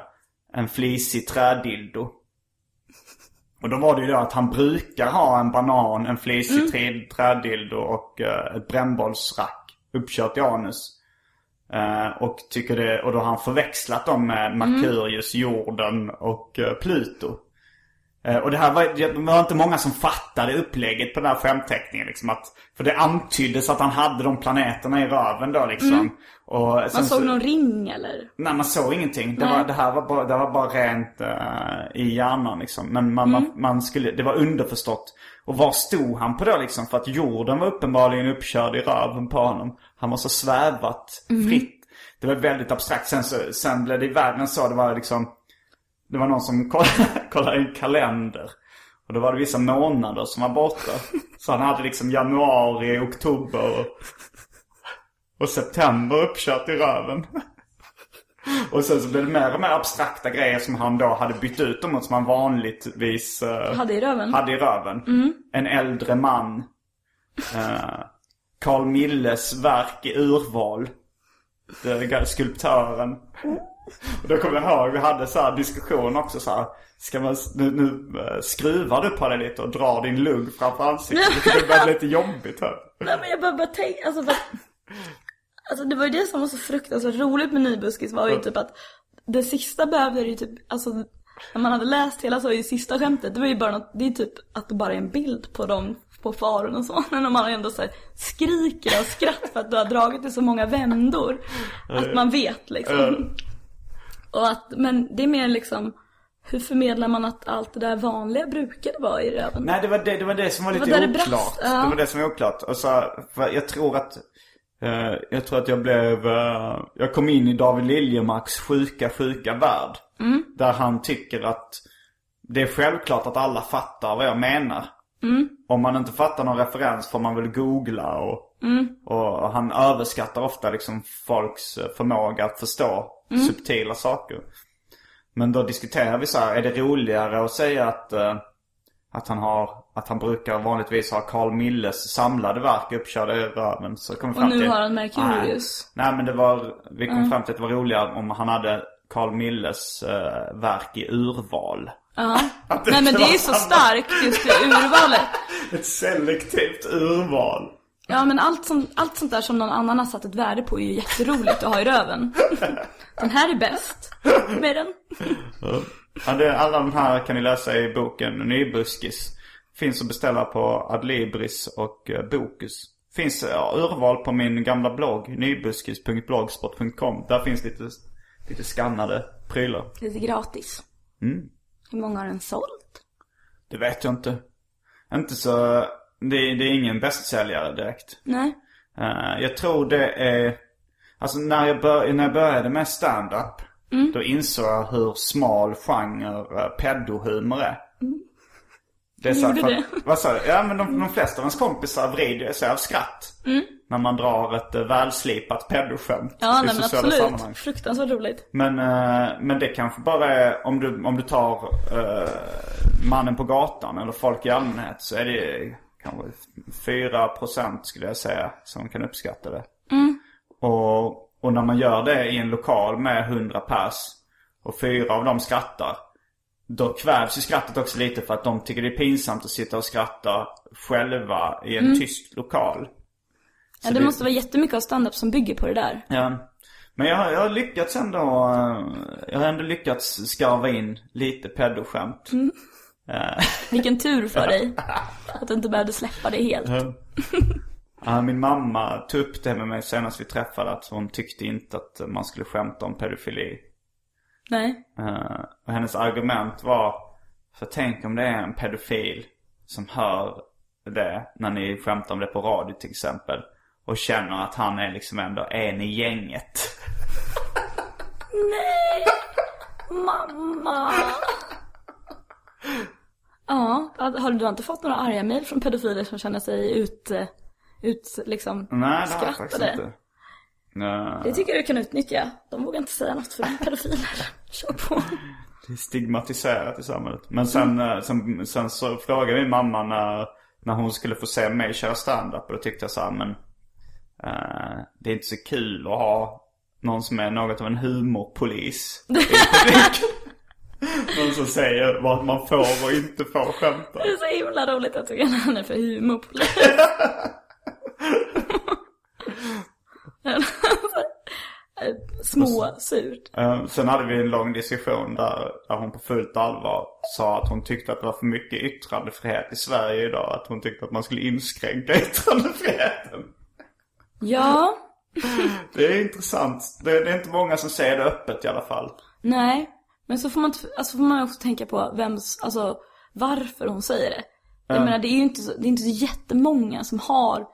Speaker 2: en flisig trädildo. Och då var det ju då att han brukar ha en banan, en flisig mm. trädildo och eh, ett brännbollsrack uppkört i anus. Eh, och tycker det, och då har han förväxlat dem med Merkurius, jorden och eh, Pluto. Och det här var, det var inte många som fattade upplägget på den här skämtteckningen liksom att, För det antyddes att han hade de planeterna i röven då liksom. Sen
Speaker 3: Man såg
Speaker 2: så-
Speaker 3: någon ring eller?
Speaker 2: Nej man såg ingenting. Det,
Speaker 3: Nej.
Speaker 2: var, det här var bara, det var bara rent eh, i hjärnan liksom. Men man,
Speaker 3: Mm.
Speaker 2: man, man skulle, det var underförstått. Och var stod han på då liksom? För att jorden var uppenbarligen uppkörd i röven på honom. Han var så svävat
Speaker 3: Mm.
Speaker 2: fritt. Det var väldigt abstrakt. Sen, så, sen blev det värre än så. Det var liksom, det var någon som kollade, kollade i en kalender. Och då var det vissa månader som var borta. Så han hade liksom januari, oktober och, och september uppkört i röven. Och sen så blev det mer och mer abstrakta grejer som han då hade bytt ut dem mot som han vanligtvis eh,
Speaker 3: Hade i röven?
Speaker 2: hade i röven. En äldre man. Eh, Carl Milles verk i urval. Det skulptören. Och då kommer jag ihåg, vi hade så här diskussion också så här. Ska man, nu, nu eh, skruvar du på dig lite och drar din lugg framför ansiktet. Det börjar bli lite jobbigt här.
Speaker 3: Nej men jag bara, bara tänk, alltså att, Alltså det var ju det som var så fruktansvärt roligt med Nybuskis var ju typ att det sista behövde ju typ, alltså när man hade läst hela så ju sista skämtet, det var ju bara något, det är typ att det bara är en bild på dem på faren och så. Men man ändå så här, skriker av skratt för att du har dragit i så många vändor. Att man vet liksom. Och att, men det är mer liksom, hur förmedlar man att allt det där vanliga brukade vara i röven?
Speaker 2: Nej, det var det, det, var det som var
Speaker 3: Det
Speaker 2: lite
Speaker 3: var det
Speaker 2: oklart.
Speaker 3: brast, ja.
Speaker 2: Det var det som var oklart. Och så, jag tror att jag tror att jag blev, eh, jag kom in i David Liljemarks sjuka, sjuka värld.
Speaker 3: Mm.
Speaker 2: Där han tycker att det är självklart att alla fattar vad jag menar.
Speaker 3: Mm.
Speaker 2: Om man inte fattar någon referens får man väl googla och,
Speaker 3: Mm.
Speaker 2: och han överskattar ofta liksom folks eh, förmåga att förstå
Speaker 3: Mm.
Speaker 2: subtila saker. Men då diskuterar vi så här, är det roligare att säga att, eh, att han har, att han brukar vanligtvis ha Carl Milles samlade verk uppkörda i röven. Så kom vi
Speaker 3: Och
Speaker 2: fram
Speaker 3: nu
Speaker 2: till,
Speaker 3: har han Merkurius.
Speaker 2: Nej, nej men det var, vi kom fram till att det var roligare om han hade Carl Milles eh, verk i urval.
Speaker 3: Ja. Nej men det är så starkt just det urvalet.
Speaker 2: Ett selektivt urval.
Speaker 3: Ja men allt, som, allt sånt där som någon annan har satt ett värde på är ju jätteroligt att ha i röven. Den här är bäst. Med den.
Speaker 2: Alla de här kan ni läsa i boken Nybuskis. Finns att beställa på Adlibris och eh, Bokus. Finns urval på min gamla blogg, nybuskis.blogspot.com. Där finns lite, lite skannade prylar.
Speaker 3: Lite gratis.
Speaker 2: Mm.
Speaker 3: Hur många har den sålt?
Speaker 2: Det vet jag inte. Inte så... Det, det är ingen bästsäljare direkt.
Speaker 3: Nej.
Speaker 2: Eh, jag tror det är... Alltså när jag, bör, när jag började med stand-up. Då insåg jag hur smal genre uh, pedohumor är. Det är så här,
Speaker 3: det?
Speaker 2: Vad sa du? Ja men de, de flesta av ens kompisar vrider sig av skratt. När man drar ett uh, välslipat pedoskämt
Speaker 3: Ja,
Speaker 2: i
Speaker 3: nej, men
Speaker 2: sociala
Speaker 3: absolut.
Speaker 2: sammanhang.
Speaker 3: Fruktansvärt roligt.
Speaker 2: Men, eh, men det kanske bara är om du, om du tar eh, mannen på gatan eller folk i allmänhet så är det kanske 4% skulle jag säga som kan uppskatta det. Och, och när man gör det i en lokal med 100 pers och fyra av dem skrattar. Då kvävs ju skrattet också lite för att de tycker det är pinsamt att sitta och skratta själva i en tyst lokal.
Speaker 3: Ja, det måste vara jättemycket av standup som bygger på det där.
Speaker 2: Ja. Men jag, har- jag har lyckats ändå, eh, jag har ändå lyckats skarva in lite pedoskämt. Eh,
Speaker 3: Vilken tur för dig. Att du inte behövde släppa det helt.
Speaker 2: Ja, min mamma tog upp det med mig senast vi träffade att hon tyckte inte att man skulle skämta om pedofili.
Speaker 3: Nej.
Speaker 2: Eh, och hennes argument var, för tänk om det är en pedofil som hör det när ni skämtar om det på radio till exempel. Och känner att han är liksom ändå en i gänget.
Speaker 3: Nej! Mamma! Ja, har du inte fått några arga mejl från pedofiler som känner sig ut, eh, ut liksom
Speaker 2: Nej, det har jag faktiskt inte.
Speaker 3: Det tycker jag du kan utnyttja. De vågar inte säga något för de är pedofiler. Kör på.
Speaker 2: Det är stigmatiserat i samhället. Men sen, eh, sen, sen så frågade min mamma när, när hon skulle få se mig köra standup. Och då tyckte jag så här, men eh, det är inte så kul att ha någon som är något av en humorpolis i. Någon som säger vad man får och inte får skämta.
Speaker 3: Det är så himla roligt att du kallar henne för humorpolis. Små surt.
Speaker 2: Eh, Sen hade vi en lång diskussion där, där hon på fullt allvar sa att hon tyckte att det var för mycket yttrandefrihet i Sverige idag. Att hon tyckte att man skulle inskränka yttrandefriheten.
Speaker 3: Ja,
Speaker 2: Det är intressant. Det, det är inte många som säger det öppet i alla fall.
Speaker 3: nej. Men så får man, alltså får man också tänka på vems, alltså varför hon säger det. Jag menar det är ju inte så, det är inte så jättemånga som har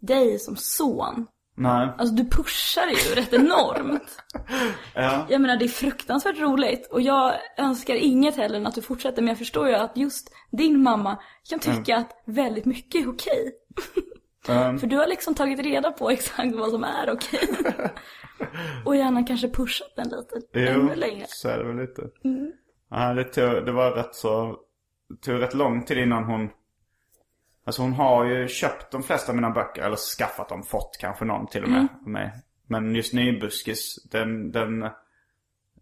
Speaker 3: dig som son.
Speaker 2: Nej.
Speaker 3: Alltså du pushar ju rätt enormt.
Speaker 2: Ja.
Speaker 3: Jag menar det är fruktansvärt roligt och jag önskar inget heller än att du fortsätter men jag förstår ju att just din mamma kan tycka att väldigt mycket är okej.
Speaker 2: Um,
Speaker 3: För du har liksom tagit reda på exakt vad som är okej. och gärna kanske pushat den lite
Speaker 2: jo,
Speaker 3: ännu längre.
Speaker 2: så är det väl lite. Ja, det, tog, det var rätt så... Det tog rätt lång tid innan hon... Alltså hon har ju köpt de flesta av mina böcker. Eller skaffat dem, fått kanske någon till och med. mig. Men just Nybuskis, den, den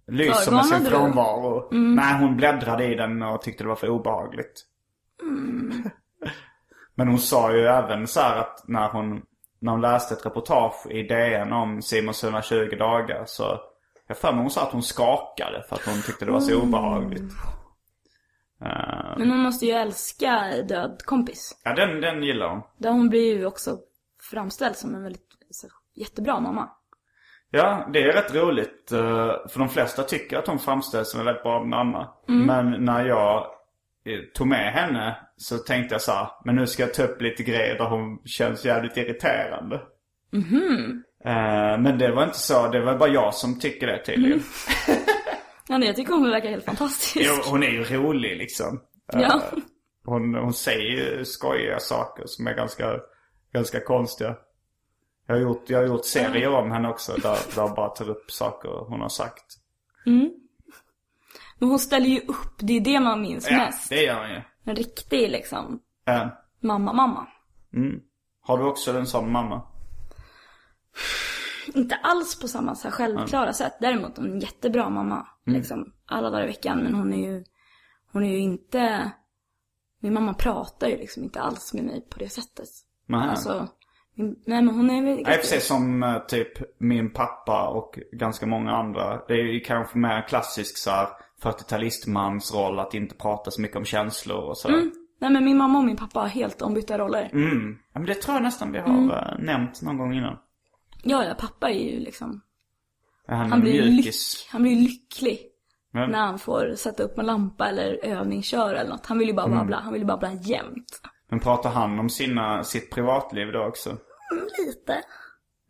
Speaker 2: lyser med sin frånvaro. Nej, hon bläddrade i den och tyckte det var för obehagligt. Men hon sa ju även så här att när hon, när hon läste ett reportage i DN om Simons 120 dagar så jag för mig hon sa att hon skakade för att hon tyckte det var så obehagligt. Eh,
Speaker 3: Men hon måste ju älska Död kompis.
Speaker 2: ja, den, den gillar hon.
Speaker 3: Där hon blir ju också framställd som en väldigt så, jättebra mamma.
Speaker 2: Ja, det är rätt roligt. eh, För de flesta tycker att hon framställs som en väldigt bra mamma. Men när jag eh, tog med henne så tänkte jag så här, men nu ska jag ta upp lite grejer där hon känns jävligt irriterande. Eh, Men det var inte så, det var bara jag som tycker det tydligen.
Speaker 3: Ja, nej, jag tycker hon verkar helt fantastisk.
Speaker 2: Jo, hon är ju rolig liksom. Eh,
Speaker 3: Ja.
Speaker 2: Hon, hon säger ju skojiga saker som är ganska, ganska konstiga. Jag har gjort, jag har gjort serier om henne också där, där jag bara tar upp saker hon har sagt.
Speaker 3: Men hon ställer ju upp, det är det man minns
Speaker 2: Ja,
Speaker 3: mest.
Speaker 2: det gör hon ju.
Speaker 3: En riktig liksom
Speaker 2: Eh,
Speaker 3: mamma-mamma.
Speaker 2: Har du också en sån mamma?
Speaker 3: Inte alls på samma så här självklara sätt. Däremot en jättebra mamma. Liksom alla dagar i veckan. Men hon är ju, hon är ju inte, min mamma pratar ju liksom inte alls med mig på det sättet.
Speaker 2: Nej.
Speaker 3: Alltså, min, nej men hon är väl
Speaker 2: Nej, precis som eh, typ min pappa och ganska många andra. Det är ju kanske mer klassisk så här 40-talistmans roll att inte prata så mycket om känslor och sådär. Mm.
Speaker 3: Nej men min mamma och min pappa har helt ombytta roller.
Speaker 2: Ja, men det tror jag nästan vi har eh, nämnt någon gång innan.
Speaker 3: Ja, ja, pappa är ju liksom,
Speaker 2: Han,
Speaker 3: han blir, lyck, han blir lycklig
Speaker 2: Men-
Speaker 3: När han får sätta upp en lampa eller övningsköra eller något. Han vill ju bara
Speaker 2: Mm.
Speaker 3: babbla. Han vill ju babbla jämt.
Speaker 2: Men pratar han om sina, sitt privatliv då också?
Speaker 3: Lite.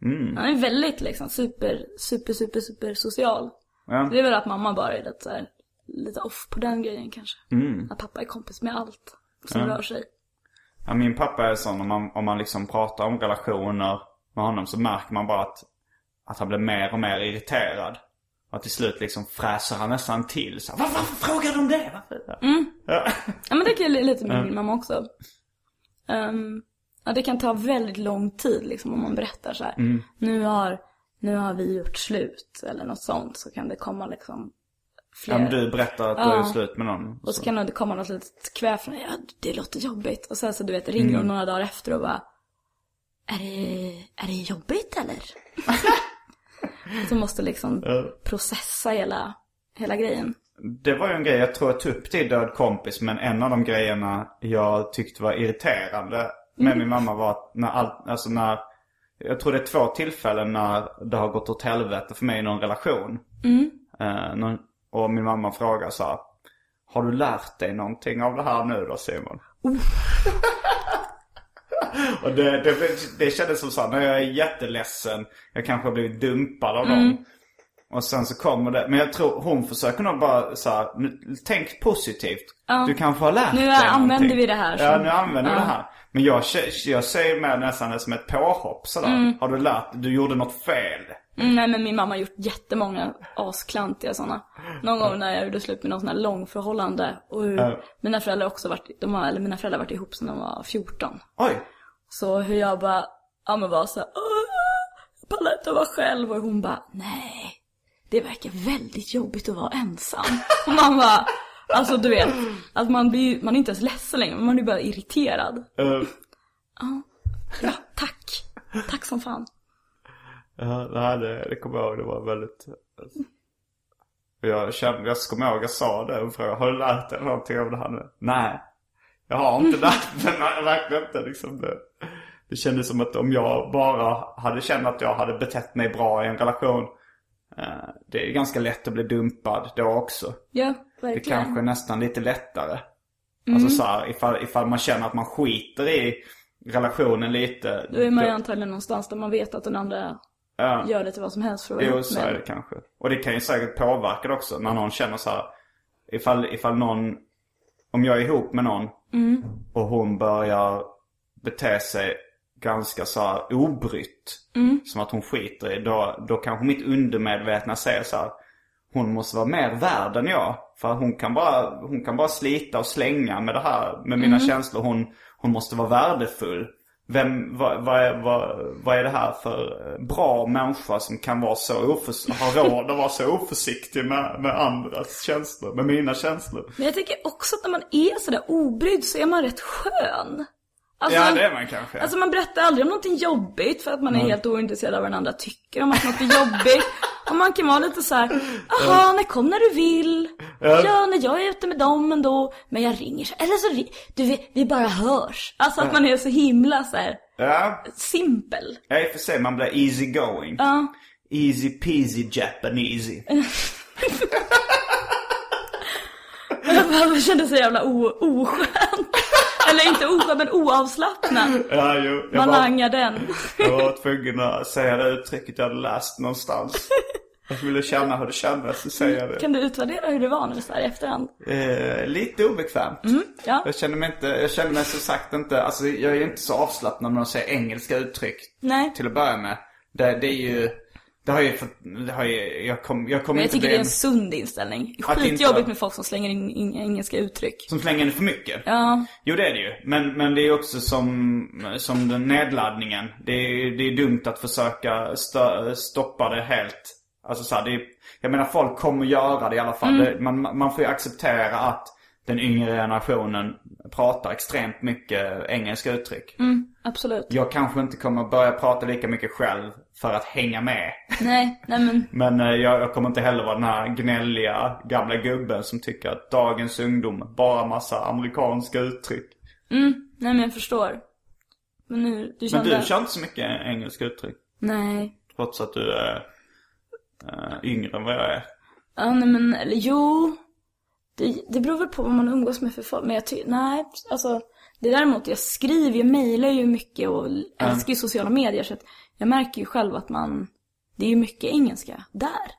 Speaker 2: Mm.
Speaker 3: Han är väldigt liksom super, super, super, super social.
Speaker 2: Ja.
Speaker 3: Det är väl att mamma bara är lite så här, lite off på den grejen kanske.
Speaker 2: Mm.
Speaker 3: Att pappa är kompis med allt som rör sig.
Speaker 2: Ja, min pappa är sån, om man, om man liksom pratar om relationer med honom så märker man bara att, att han blir mer och mer irriterad. Och till slut liksom fräser han nästan till så här, "Var- Varför frågar de det? Varför? Ja.
Speaker 3: Ja men det kan ju lite med min mamma också. Ehm, ja det kan ta väldigt lång tid liksom om man berättar så här.
Speaker 2: Mm.
Speaker 3: Nu har, nu har vi gjort slut eller något sånt. Så kan det komma liksom.
Speaker 2: Ja, men du berättar att du
Speaker 3: Ja.
Speaker 2: är slut med någon.
Speaker 3: Och så kan det komma något litet kväv från ja det låter jobbigt. Och sen så du vet ringer hon några dagar efter och bara Är det, är det jobbigt eller? så måste liksom processa hela, hela grejen.
Speaker 2: Det var ju en grej jag tror jag tog upp till Död kompis. Men en av de grejerna jag tyckte var irriterande med min mamma var att när allt, alltså när Jag tror det är två tillfällen när det har gått åt helvete för mig i någon relation. Eh, någon, och min mamma frågar så här. Har du lärt dig någonting av det här nu då Simon? och det, det, det kändes som så här, när jag är jätteledsen. Jag kanske har blivit dumpad av någon. Och sen så kommer det, men jag tror hon försöker nog bara så här, nu, tänk positivt. Du kanske har lärt
Speaker 3: Nu
Speaker 2: dig
Speaker 3: använder
Speaker 2: någonting.
Speaker 3: vi det här
Speaker 2: Ja,
Speaker 3: som-
Speaker 2: nu använder vi
Speaker 3: Ja.
Speaker 2: det här. Men jag, jag säger med nästan det som ett påhopp sådär.
Speaker 3: Mm.
Speaker 2: Har du lärt du gjorde något fel?
Speaker 3: Mm, nej men min mamma har gjort jättemånga asklantiga sådana. Någon gång när jag gjorde slut med någon sån här långförhållande. Och hur
Speaker 2: Ja.
Speaker 3: mina föräldrar också varit, de har, eller mina föräldrar varit ihop sedan de var 14.
Speaker 2: Oj.
Speaker 3: Så hur jag bara, ja men var så här, "Åh, jag pallar inte att vara själv. Och hon bara, nej. Det verkar väldigt jobbigt att vara ensam. Och man bara, alltså du vet. Att man blir, man är inte ens ledsen längre, man är bara irriterad.
Speaker 2: Uh,
Speaker 3: Ja, tack. Tack som fan.
Speaker 2: Ja, det, här, det, det kommer jag ihåg. Det var väldigt... Jag kände, jag kommer ihåg jag sa det och frågade, har du lärt dig någonting av det här nu? Nej. Jag har inte lärt mig, nej, verkligen inte liksom det. Det kändes som att om jag bara hade känt att jag hade betett mig bra i en relation. Eh, det är ganska lätt att bli dumpad då också.
Speaker 3: Ja,
Speaker 2: Det
Speaker 3: verkligen.
Speaker 2: kanske är nästan lite lättare. Alltså så här, ifall, ifall man känner att man skiter i relationen lite.
Speaker 3: Då är man ju antagligen någonstans där man vet att den andra
Speaker 2: ja.
Speaker 3: gör lite vad som helst för att
Speaker 2: Jo, så är det kanske. Och det kan ju säkert påverka det också. När någon känner så här. Ifall, ifall någon, om jag är ihop med någon och hon börjar bete sig ganska så här obrytt. Som att hon skiter i. Då, då kanske mitt undermedvetna säger så här. Hon måste vara mer värd än jag. För hon kan bara, hon kan bara slita och slänga med det här, med mina känslor. Hon, hon måste vara värdefull. Vem, vad, vad, är, vad, vad är det här för eh, bra människa som kan vara så oförs- ha råd att vara så oförsiktig med, med andras känslor, med mina känslor?
Speaker 3: Men jag tänker också att när man är sådär obrydd så är man rätt skön. Alltså,
Speaker 2: Ja, det är man kanske.
Speaker 3: Alltså man berättar aldrig om någonting jobbigt för att man är helt ointresserad av vad den andra tycker om att något är jobbigt. Och man kan vara lite så här, jaha, när kom när du vill. Ja. när jag är ute med dem ändå. Men jag ringer så eller så, du vet, vi bara hörs. Alltså att man är så himla så här
Speaker 2: Ja,
Speaker 3: simpel.
Speaker 2: ja, i och för sig man blir easy going.
Speaker 3: Ja.
Speaker 2: Easy peasy Japanesey.
Speaker 3: Man kände sig jävla o- oskön. Eller inte oskön, men oavslappnad.
Speaker 2: Ja, jo. Jag
Speaker 3: Man
Speaker 2: var,
Speaker 3: langar den.
Speaker 2: jag var tvungen att säga det uttrycket jag hade läst någonstans. Jag ville känna hur det kändes, säger jag det.
Speaker 3: Kan du utvärdera hur det var nu så här i efterhand?
Speaker 2: Eh, lite obekvämt.
Speaker 3: Ja.
Speaker 2: Jag känner mig inte, jag känner mig som sagt inte, alltså jag är inte så avslappnad när de säger engelska uttryck.
Speaker 3: Nej.
Speaker 2: Till att börja med. Det, det är ju, det har ju det har ju, jag kommer jag kom
Speaker 3: Men jag
Speaker 2: inte
Speaker 3: tycker det är
Speaker 2: en,
Speaker 3: sund inställning.
Speaker 2: Att
Speaker 3: Skitjobbigt med folk som slänger in, in engelska uttryck.
Speaker 2: som slänger in för mycket.
Speaker 3: Ja.
Speaker 2: Jo det är det ju. Men, men det är också som, som den nedladdningen. Det är, det är dumt att försöka stö, stoppa det helt. Alltså så här, det är, jag menar folk kommer göra det i alla fall. Det, man, man får ju acceptera att den yngre generationen pratar extremt mycket engelska uttryck.
Speaker 3: Absolut.
Speaker 2: Jag kanske inte kommer börja prata lika mycket själv för att hänga med.
Speaker 3: Nej, nej men.
Speaker 2: Men eh, jag, jag kommer inte heller vara den här gnälliga gamla gubben som tycker att dagens ungdom bara massa amerikanska uttryck.
Speaker 3: Nej men jag förstår. Men nu, du
Speaker 2: Men
Speaker 3: kände...
Speaker 2: du kör inte så mycket engelska uttryck.
Speaker 3: Nej.
Speaker 2: Trots att du är uh, yngre än vad jag är.
Speaker 3: Ja, nej men, eller jo. Det, det beror väl på vad man umgås med för folk. Men jag tycker, nej, alltså. Det däremot, jag skriver ju, mejlar ju mycket och älskar ju sociala medier. Så att jag märker ju själv att man, det är ju mycket engelska där.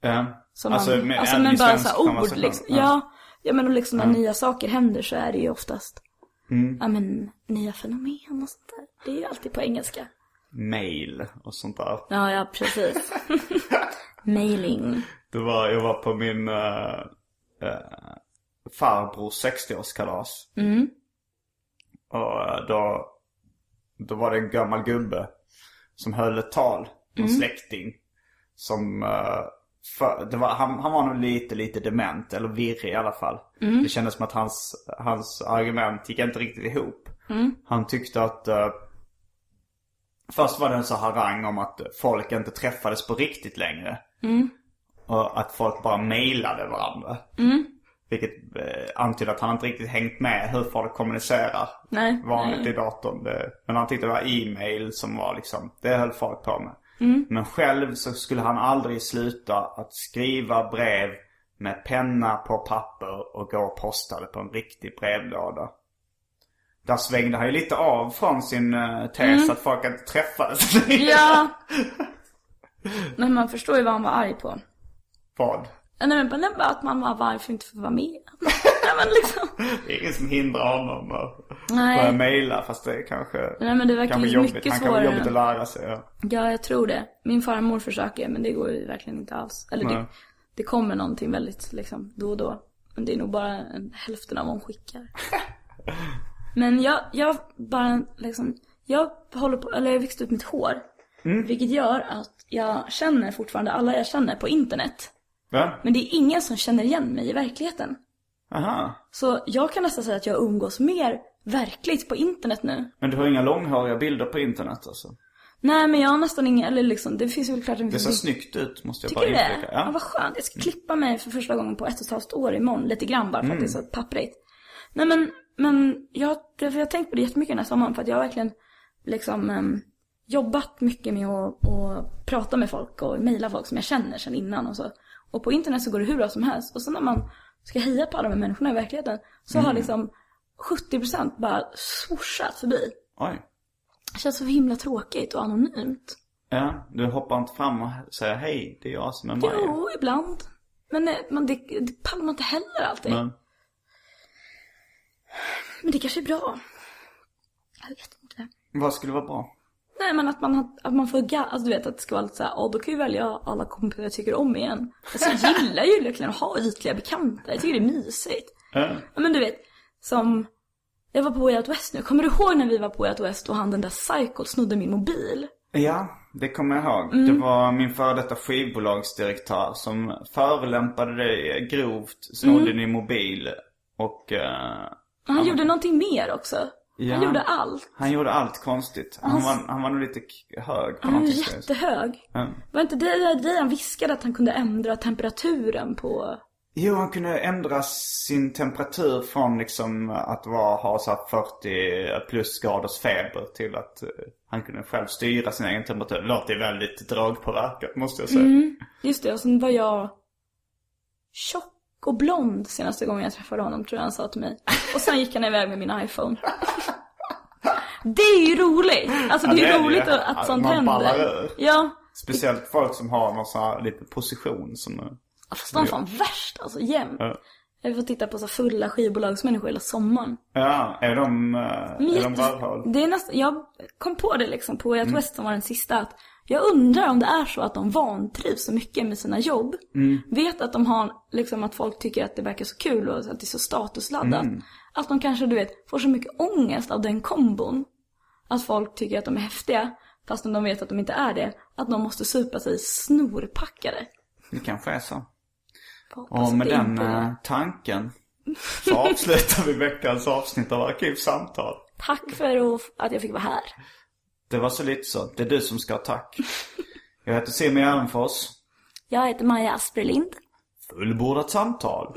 Speaker 2: Ja.
Speaker 3: Som
Speaker 2: alltså,
Speaker 3: man,
Speaker 2: med,
Speaker 3: alltså men bara så ord liksom. Ja. ja, men och liksom när nya saker händer så är det ju oftast, ja men nya fenomen och sånt där. Det är ju alltid på engelska.
Speaker 2: Mail och sånt där.
Speaker 3: Ja, ja precis. Mailing.
Speaker 2: Det var, jag var på min uh, uh, farbrors 60-årskalas.
Speaker 3: Mm.
Speaker 2: Och eh, då, då var det en gammal gubbe som höll ett tal. En
Speaker 3: Mm.
Speaker 2: släkting. Som, eh, för, var, han, han var nog lite, lite dement. Eller virrig i alla fall.
Speaker 3: Mm.
Speaker 2: Det kändes som att hans, hans argument gick inte riktigt ihop.
Speaker 3: Mm.
Speaker 2: Han tyckte att Först var det en så harang om att folk inte träffades på riktigt längre.
Speaker 3: Mm.
Speaker 2: Och att folk bara mejlade varandra. Vilket eh, antyder att han inte riktigt hängt med hur folk kommunicerar
Speaker 3: Nej.
Speaker 2: vanligt
Speaker 3: nej.
Speaker 2: i datorn. Det, men han tyckte det var e-mail som var liksom, det höll folk på med.
Speaker 3: Mm.
Speaker 2: Men själv så skulle han aldrig sluta att skriva brev med penna på papper och gå och posta det på en riktig brevlåda. Där svängde han ju lite av från sin uh, tes att folk inte träffades.
Speaker 3: Mm. Ja. Men man förstår ju vad han var arg på.
Speaker 2: Vad?
Speaker 3: Nej men bara- att man var varför inte får vara med. Nej men liksom.
Speaker 2: Det är ingen som hindrar honom att
Speaker 3: Nej.
Speaker 2: börja mejla fast det är kanske,
Speaker 3: Nej men det verkar
Speaker 2: kanske
Speaker 3: ju
Speaker 2: jobbigt.
Speaker 3: mycket
Speaker 2: Han kan
Speaker 3: svårare.
Speaker 2: jobbigt att lära sig. Ja.
Speaker 3: Ja, jag tror det. Min farmor försöker, men det går ju verkligen inte alls. Eller det, det kommer någonting väldigt liksom då och då. Men det är nog bara en, hälften av vad hon skickar. men jag, jag bara liksom, jag håller på, eller jag har växt ut mitt hår.
Speaker 2: Mm.
Speaker 3: Vilket gör att jag känner fortfarande alla jag känner på internet.
Speaker 2: Va?
Speaker 3: Men det är ingen som känner igen mig i verkligheten.
Speaker 2: Aha.
Speaker 3: Så jag kan nästan säga att jag umgås mer verkligt på internet nu.
Speaker 2: Men du har inga långhåriga bilder på internet alltså?
Speaker 3: Nej men jag har nästan inga, eller liksom, det finns väl klart en
Speaker 2: Det ser
Speaker 3: bild-
Speaker 2: snyggt ut måste jag
Speaker 3: Tycker
Speaker 2: bara
Speaker 3: du det?
Speaker 2: inflika.
Speaker 3: Ja. vad skönt. Jag ska klippa mig för första gången på ett och ett halvt år imorgon. Lite grann bara för att det är så papprigt. Nej men, men jag, jag har tänkt på det jättemycket den här sommaren för att jag har verkligen liksom em, jobbat mycket med att, att prata med folk och mejla folk som jag känner sedan innan och så. Och på internet så går det hur bra som helst. Och sen när man ska heja på alla de här människorna i verkligheten så har liksom 70% bara swooshat förbi.
Speaker 2: Oj.
Speaker 3: Det känns så himla tråkigt och anonymt.
Speaker 2: Ja, du hoppar inte fram och säger hej, det är jag som är Maja.
Speaker 3: Jo, ibland. Men eh, man, det, det pallar man inte heller alltid.
Speaker 2: Men,
Speaker 3: Men det kanske är bra. Jag vet inte.
Speaker 2: vad skulle vara bra?
Speaker 3: Nej men att man, att man får alltså du vet att det ska vara lite såhär, ja då kan ju välja alla kompisar jag tycker om igen. Alltså jag gillar ju verkligen att ha ytliga bekanta, jag tycker det är mysigt.
Speaker 2: Ja
Speaker 3: men du vet, som, jag var på Way Out West nu, kommer du ihåg när vi var på Way Out West och han den där psykot snodde min mobil?
Speaker 2: Ja, det kommer jag ihåg.
Speaker 3: Mm.
Speaker 2: Det var min före detta skivbolagsdirektör som förolämpade dig grovt, snodde
Speaker 3: Mm.
Speaker 2: din mobil och eh,
Speaker 3: Och han gjorde någonting mer också.
Speaker 2: Ja.
Speaker 3: Han gjorde allt.
Speaker 2: han gjorde allt konstigt. Han var, han var nog lite hög på
Speaker 3: Han var jättehög.
Speaker 2: Ja.
Speaker 3: Var inte det där han viskade att han kunde ändra temperaturen på?
Speaker 2: Jo, han kunde ändra sin temperatur från liksom att vara, ha så här 40 plus graders feber till att eh, han kunde själv styra sin egen temperatur. Det låter väldigt dragpåverkat måste jag säga.
Speaker 3: Mm. Just det, och sen var jag tjock och blond senaste gången jag träffade honom, tror jag han sa till mig. Och sen gick han iväg med min iPhone. Det är ju roligt! Alltså det
Speaker 2: Ja,
Speaker 3: är
Speaker 2: det är
Speaker 3: ju roligt
Speaker 2: det.
Speaker 3: att, att
Speaker 2: Ja,
Speaker 3: sånt
Speaker 2: man ballar
Speaker 3: händer.
Speaker 2: ur.
Speaker 3: Ja.
Speaker 2: Speciellt folk som har någon sån här lite position som... eh,
Speaker 3: Fast de är fan värst alltså, jämt.
Speaker 2: Ja.
Speaker 3: Jag fått titta på så fulla skivbolagsmänniskor hela sommaren.
Speaker 2: Ja, är de, eh, är de
Speaker 3: Jätte-
Speaker 2: rövhål?
Speaker 3: Det är nästan, jag kom på det liksom på Way Out West som var den sista att jag undrar om det är så att de vantrivs så mycket med sina jobb. Vet att de har, liksom att folk tycker att det verkar så kul och att det är så statusladdat. Att de kanske, du vet, får så mycket ångest av den kombon. Att folk tycker att de är häftiga, fastän de vet att de inte är det. Att de måste supa sig snorpackade.
Speaker 2: Det kanske är så. Och med den eh, tanken så avslutar vi veckans avsnitt av Arkivsamtal.
Speaker 3: Tack för att jag fick vara här.
Speaker 2: Det var så lite så. Det är du som ska ha tack. Jag heter Simon Gärdenfors.
Speaker 3: Jag heter Maja Asperlind.
Speaker 2: Fullbordat samtal.